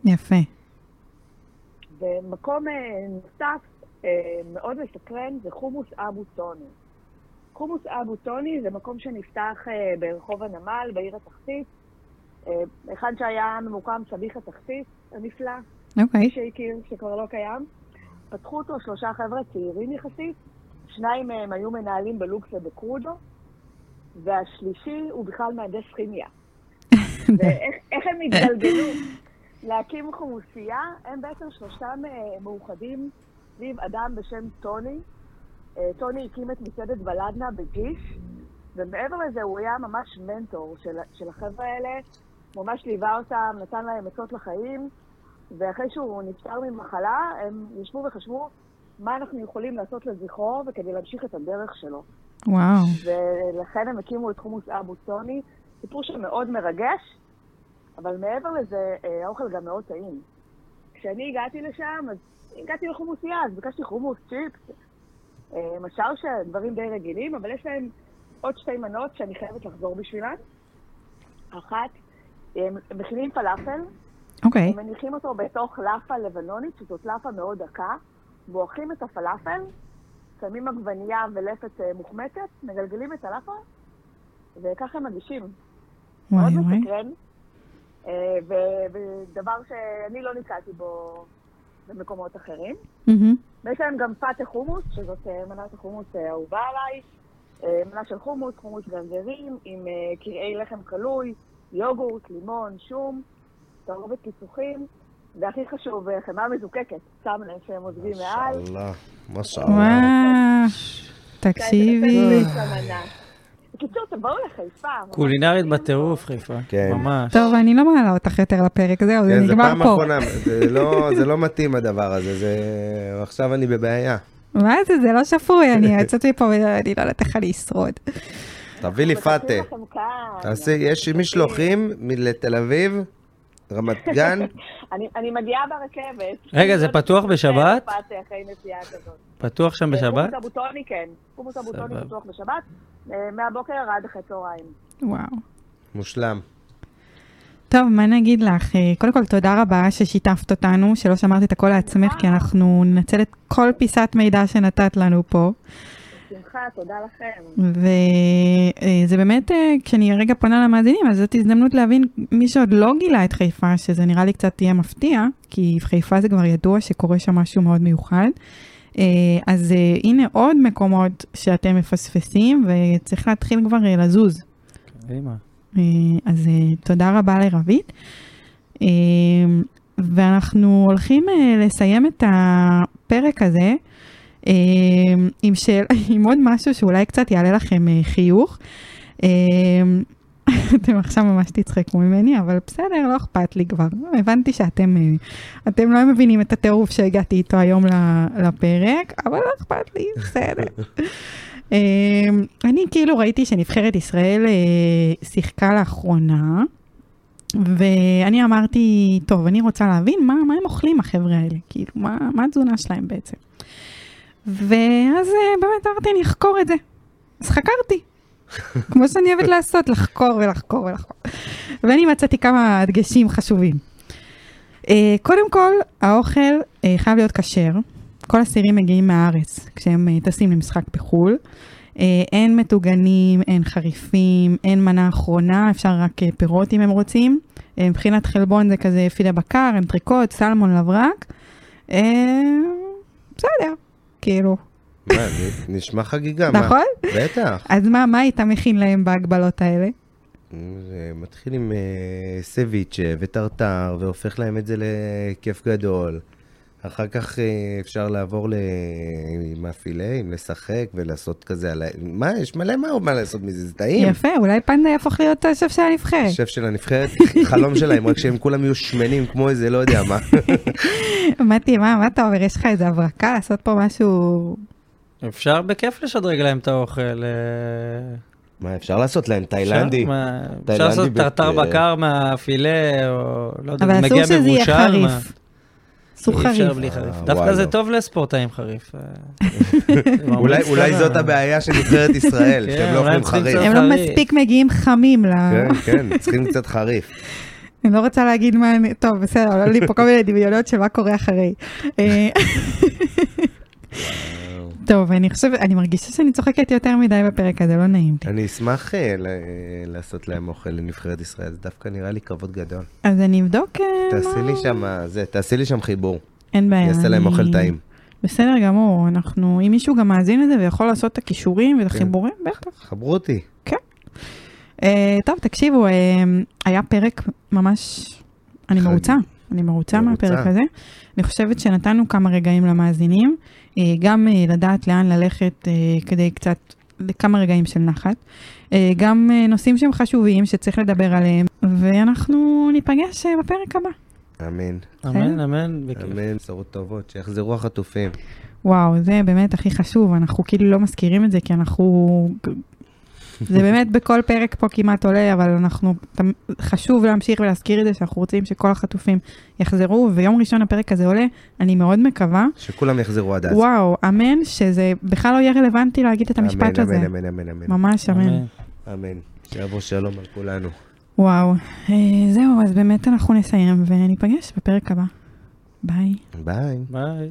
Speaker 1: יפה.
Speaker 4: ומקום אה, נוסף אה, מאוד מסקרן זה חומוס אבו טוני. חומוס אבו טוני זה מקום שנפתח אה, ברחוב הנמל, בעיר התחתית, היכן שהיה ממוקם סביח התחתית הנפלא,
Speaker 1: אוקיי.
Speaker 4: מי שהכיר, שכבר לא קיים. פתחו אותו שלושה חבר'ה צעירים יחסית, שניים מהם היו מנהלים בלוקס ובקרודו, והשלישי הוא בכלל מהנדס כימיה. [laughs] ואיך איך הם התגלגלו להקים חומוסייה? הם בעצם שלושתם מאוחדים סביב אדם בשם טוני. אה, טוני הקים את מסעדת בלדנה בגיש, ומעבר לזה הוא היה ממש מנטור של, של החבר'ה האלה, ממש ליווה אותם, נתן להם עצות לחיים, ואחרי שהוא נפטר ממחלה, הם ישבו וחשבו מה אנחנו יכולים לעשות לזכרו וכדי להמשיך את הדרך שלו.
Speaker 1: וואו.
Speaker 4: ולכן הם הקימו את חומוס אבו טוני. סיפור שמאוד מרגש, אבל מעבר לזה, אה, האוכל גם מאוד טעים. כשאני הגעתי לשם, אז הגעתי לחומוסייה, אז ביקשתי חומוס, צ'יפס, אה, משאושה, דברים די רגילים, אבל יש להם עוד שתי מנות שאני חייבת לחזור בשבילן. אחת, הם מכינים פלאפל,
Speaker 1: אוקיי.
Speaker 4: הם מניחים אותו בתוך לאפה לבנונית, שזאת לאפה מאוד דקה, בועכים את הפלאפל, שמים עגבנייה ולפת אה, מוחמצת, מגלגלים את הלאפה, וככה הם מגישים. מאוד. מסקרן, אה, ודבר שאני לא נתקלתי בו במקומות אחרים. ויש להם גם פאטה חומוס, שזאת אה, מנת החומוס אה, האהובה עליי. מנה של חומוס, חומוס גרגרים, עם קרעי לחם קלוי, יוגורט, לימון, שום, תערובת פיצוחים, והכי חשוב, אה, חמאה מזוקקת. שם לב שהם עוזבים מעל.
Speaker 2: מאשאללה.
Speaker 1: וואו. תקשיבי.
Speaker 4: בקיצור, תבואו לחיפה.
Speaker 3: קולינרית. בטירוף חיפה.
Speaker 2: כן.
Speaker 3: ממש.
Speaker 1: טוב, אני לא מעלה אותך יותר לפרק, זהו, זה
Speaker 2: כן, זה
Speaker 1: נגמר
Speaker 2: פעם
Speaker 1: פה.
Speaker 2: אחרונה, זה לא- זה לא מתאים הדבר הזה, זה... עכשיו אני בבעיה.
Speaker 1: מה זה, זה לא שפוי, אני [laughs] יוצאת מפה ואני לא יודעת איך אני אשרוד.
Speaker 2: תביא לי פאטה. יש משלוחים לתל אביב, רמת גן, [laughs]
Speaker 4: אני אני מגיעה ברכבת.
Speaker 3: רגע, זה פתוח בשבת?
Speaker 4: פאטה אחרי נסיעה כזאת.
Speaker 3: פתוח שם בשבת?
Speaker 4: חומוס אבוטוני, כן. חומוס אבוטוני
Speaker 3: סבבה.
Speaker 4: פתוח בשבת, אה, מהבוקר עד אחרי צהריים.
Speaker 1: וואו.
Speaker 2: מושלם.
Speaker 1: טוב, מה נגיד לך? אה, קודם כל, תודה רבה ששיתפת אותנו, שלא שמרת את הכל לעצמך, כי אנחנו ננצל את כל פיסת מידע שנתת לנו פה.
Speaker 4: בשמחה, תודה לכם.
Speaker 1: וזה באמת, אה, כשאני רגע פונה למאזינים, אז זאת הזדמנות להבין מי שעוד לא גילה את חיפה, שזה נראה לי קצת יהיה מפתיע, כי חיפה זה כבר ידוע שקורה שם משהו מאוד מיוחד. אה, אז אה, הנה עוד מקומות שאתם מפספסים, וצריך להתחיל כבר אה, לזוז.
Speaker 3: קדימה.
Speaker 1: אה, אז אה, תודה רבה לרבית. אה, ואנחנו הולכים אה, לסיים את הפרק הזה אה, עם, שאל, [laughs] עם עוד משהו שאולי קצת יעלה לכם אה, חיוך. אה, [laughs] אתם עכשיו ממש תצחקו ממני, אבל בסדר, לא אכפת לי כבר. הבנתי שאתם אה, אתם לא מבינים את הטירוף שהגעתי איתו היום לפרק, אבל לא אכפת לי, בסדר. [laughs] אה, אני כאילו ראיתי שנבחרת ישראל אה, שיחקה לאחרונה, ואני אמרתי, טוב, אני רוצה להבין מה, מה הם אוכלים החבר'ה האלה, כאילו, מה, מה התזונה שלהם בעצם. ואז אה, באמת אמרתי, אני אחקור את זה. אז חקרתי. [laughs] כמו שאני אוהבת לעשות, לחקור ולחקור ולחקור. ואני מצאתי כמה דגשים חשובים. אה, קודם כל, האוכל אה, חייב להיות כשר. כל הסירים מגיעים מהארץ כשהם אה, טסים למשחק בחו"ל. אה, אין מטוגנים, אין חריפים, אין מנה אחרונה, אפשר רק אה, פירות אם הם רוצים. אה, מבחינת חלבון זה כזה פילה בקר, אנטריקוט, סלמון, לברק. אה, בסדר, כאילו,
Speaker 2: מה, נשמע חגיגה, מה?
Speaker 1: נכון?
Speaker 2: בטח.
Speaker 1: אז מה, מה היית מכין להם בהגבלות האלה?
Speaker 2: זה מתחיל עם אה, סביצ'ה וטרטר, והופך להם את זה לכיף גדול. אחר כך אה, אפשר לעבור ל- עם הפילאים, לשחק ולעשות כזה על ה... מה, יש מלא מה מה לעשות מזה, זה טעים.
Speaker 1: יפה, אולי פנדה יהפוך להיות השף של הנבחרת.
Speaker 2: שף של הנבחרת, [laughs] חלום שלהם, רק שהם כולם יהיו שמנים כמו איזה, לא יודע מה. [laughs]
Speaker 1: מתי, מה, מה אתה אומר? יש לך איזה הברקה לעשות פה משהו...
Speaker 3: אפשר בכיף לשדרג להם את האוכל. אה,
Speaker 2: מה, אפשר לעשות להם תאילנדי?
Speaker 3: אפשר, לעשות טרטר
Speaker 2: ב-
Speaker 3: בקר מהפילה, או לא יודע,
Speaker 1: אבל
Speaker 3: זה
Speaker 1: אסור
Speaker 3: מגיע
Speaker 1: שזה יהיה
Speaker 3: מבושל.
Speaker 1: חריף. אסור
Speaker 3: אי אפשר
Speaker 1: חריף.
Speaker 3: בלי
Speaker 2: אה,
Speaker 3: חריף.
Speaker 2: וואי,
Speaker 3: דווקא זה
Speaker 2: לא.
Speaker 3: טוב לספורטאים חריף. אה. [laughs]
Speaker 2: אולי. זאת הבעיה של נבחרת [laughs] ישראל,
Speaker 3: כן,
Speaker 2: שהם לא אוכלים חריף.
Speaker 1: הם לא
Speaker 3: חריף.
Speaker 1: מספיק מגיעים חמים ל...
Speaker 2: כן, כן, צריכים קצת חריף. [laughs]
Speaker 1: אני לא רוצה להגיד מה אני... טוב, בסדר, עולה לי פה כל מיני דמיונות של מה קורה אחרי. אה, טוב, אני חושבת, אני מרגישה שאני צוחקת יותר מדי בפרק הזה, לא נעים לי.
Speaker 2: אני אשמח אה, ל- לעשות להם אוכל לנבחרת ישראל, זה דווקא נראה לי כבוד גדול.
Speaker 1: אז אני אבדוק אה,
Speaker 2: תעשי לי שם, זה, תעשי לי שם חיבור.
Speaker 1: אין בעיה.
Speaker 2: אני אעשה להם אוכל טעים.
Speaker 1: בסדר גמור, אנחנו, אם מישהו גם מאזין לזה ויכול לעשות את הכישורים ואת
Speaker 2: כן.
Speaker 1: החיבורים, בטח.
Speaker 2: חברו אותי.
Speaker 1: אה, טוב, תקשיבו, אה, היה פרק ממש, אני. מרוצה, אני מרוצה. מהפרק הזה. אני חושבת שנתנו כמה רגעים למאזינים, אה, גם אה, לדעת לאן ללכת אה, כדי קצת, לכמה רגעים של נחת. אה, גם אה, נושאים שהם חשובים שצריך לדבר עליהם, ואנחנו ניפגש אה, בפרק הבא.
Speaker 2: אמן.
Speaker 3: אמן, אמן.
Speaker 2: אמן, בשורות טובות, שיחזרו החטופים.
Speaker 1: וואו, זה באמת הכי חשוב, אנחנו כאילו לא מזכירים את זה, כי אנחנו... זה באמת בכל פרק פה כמעט עולה, אבל אנחנו... חשוב להמשיך ולהזכיר את זה, שאנחנו רוצים שכל החטופים יחזרו, ויום ראשון הפרק הזה עולה, אני מאוד מקווה.
Speaker 2: שכולם יחזרו עד אז.
Speaker 1: וואו, אמן, שזה בכלל לא יהיה רלוונטי להגיד את המשפט הזה.
Speaker 2: אמן, אמן, אמן, אמן.
Speaker 1: ממש אמן.
Speaker 3: אמן.
Speaker 2: אמן. שיבוא שלום על כולנו.
Speaker 1: וואו. אה, זהו, אז באמת אנחנו נסיים, וניפגש בפרק הבא. ביי.
Speaker 2: ביי.
Speaker 3: ביי.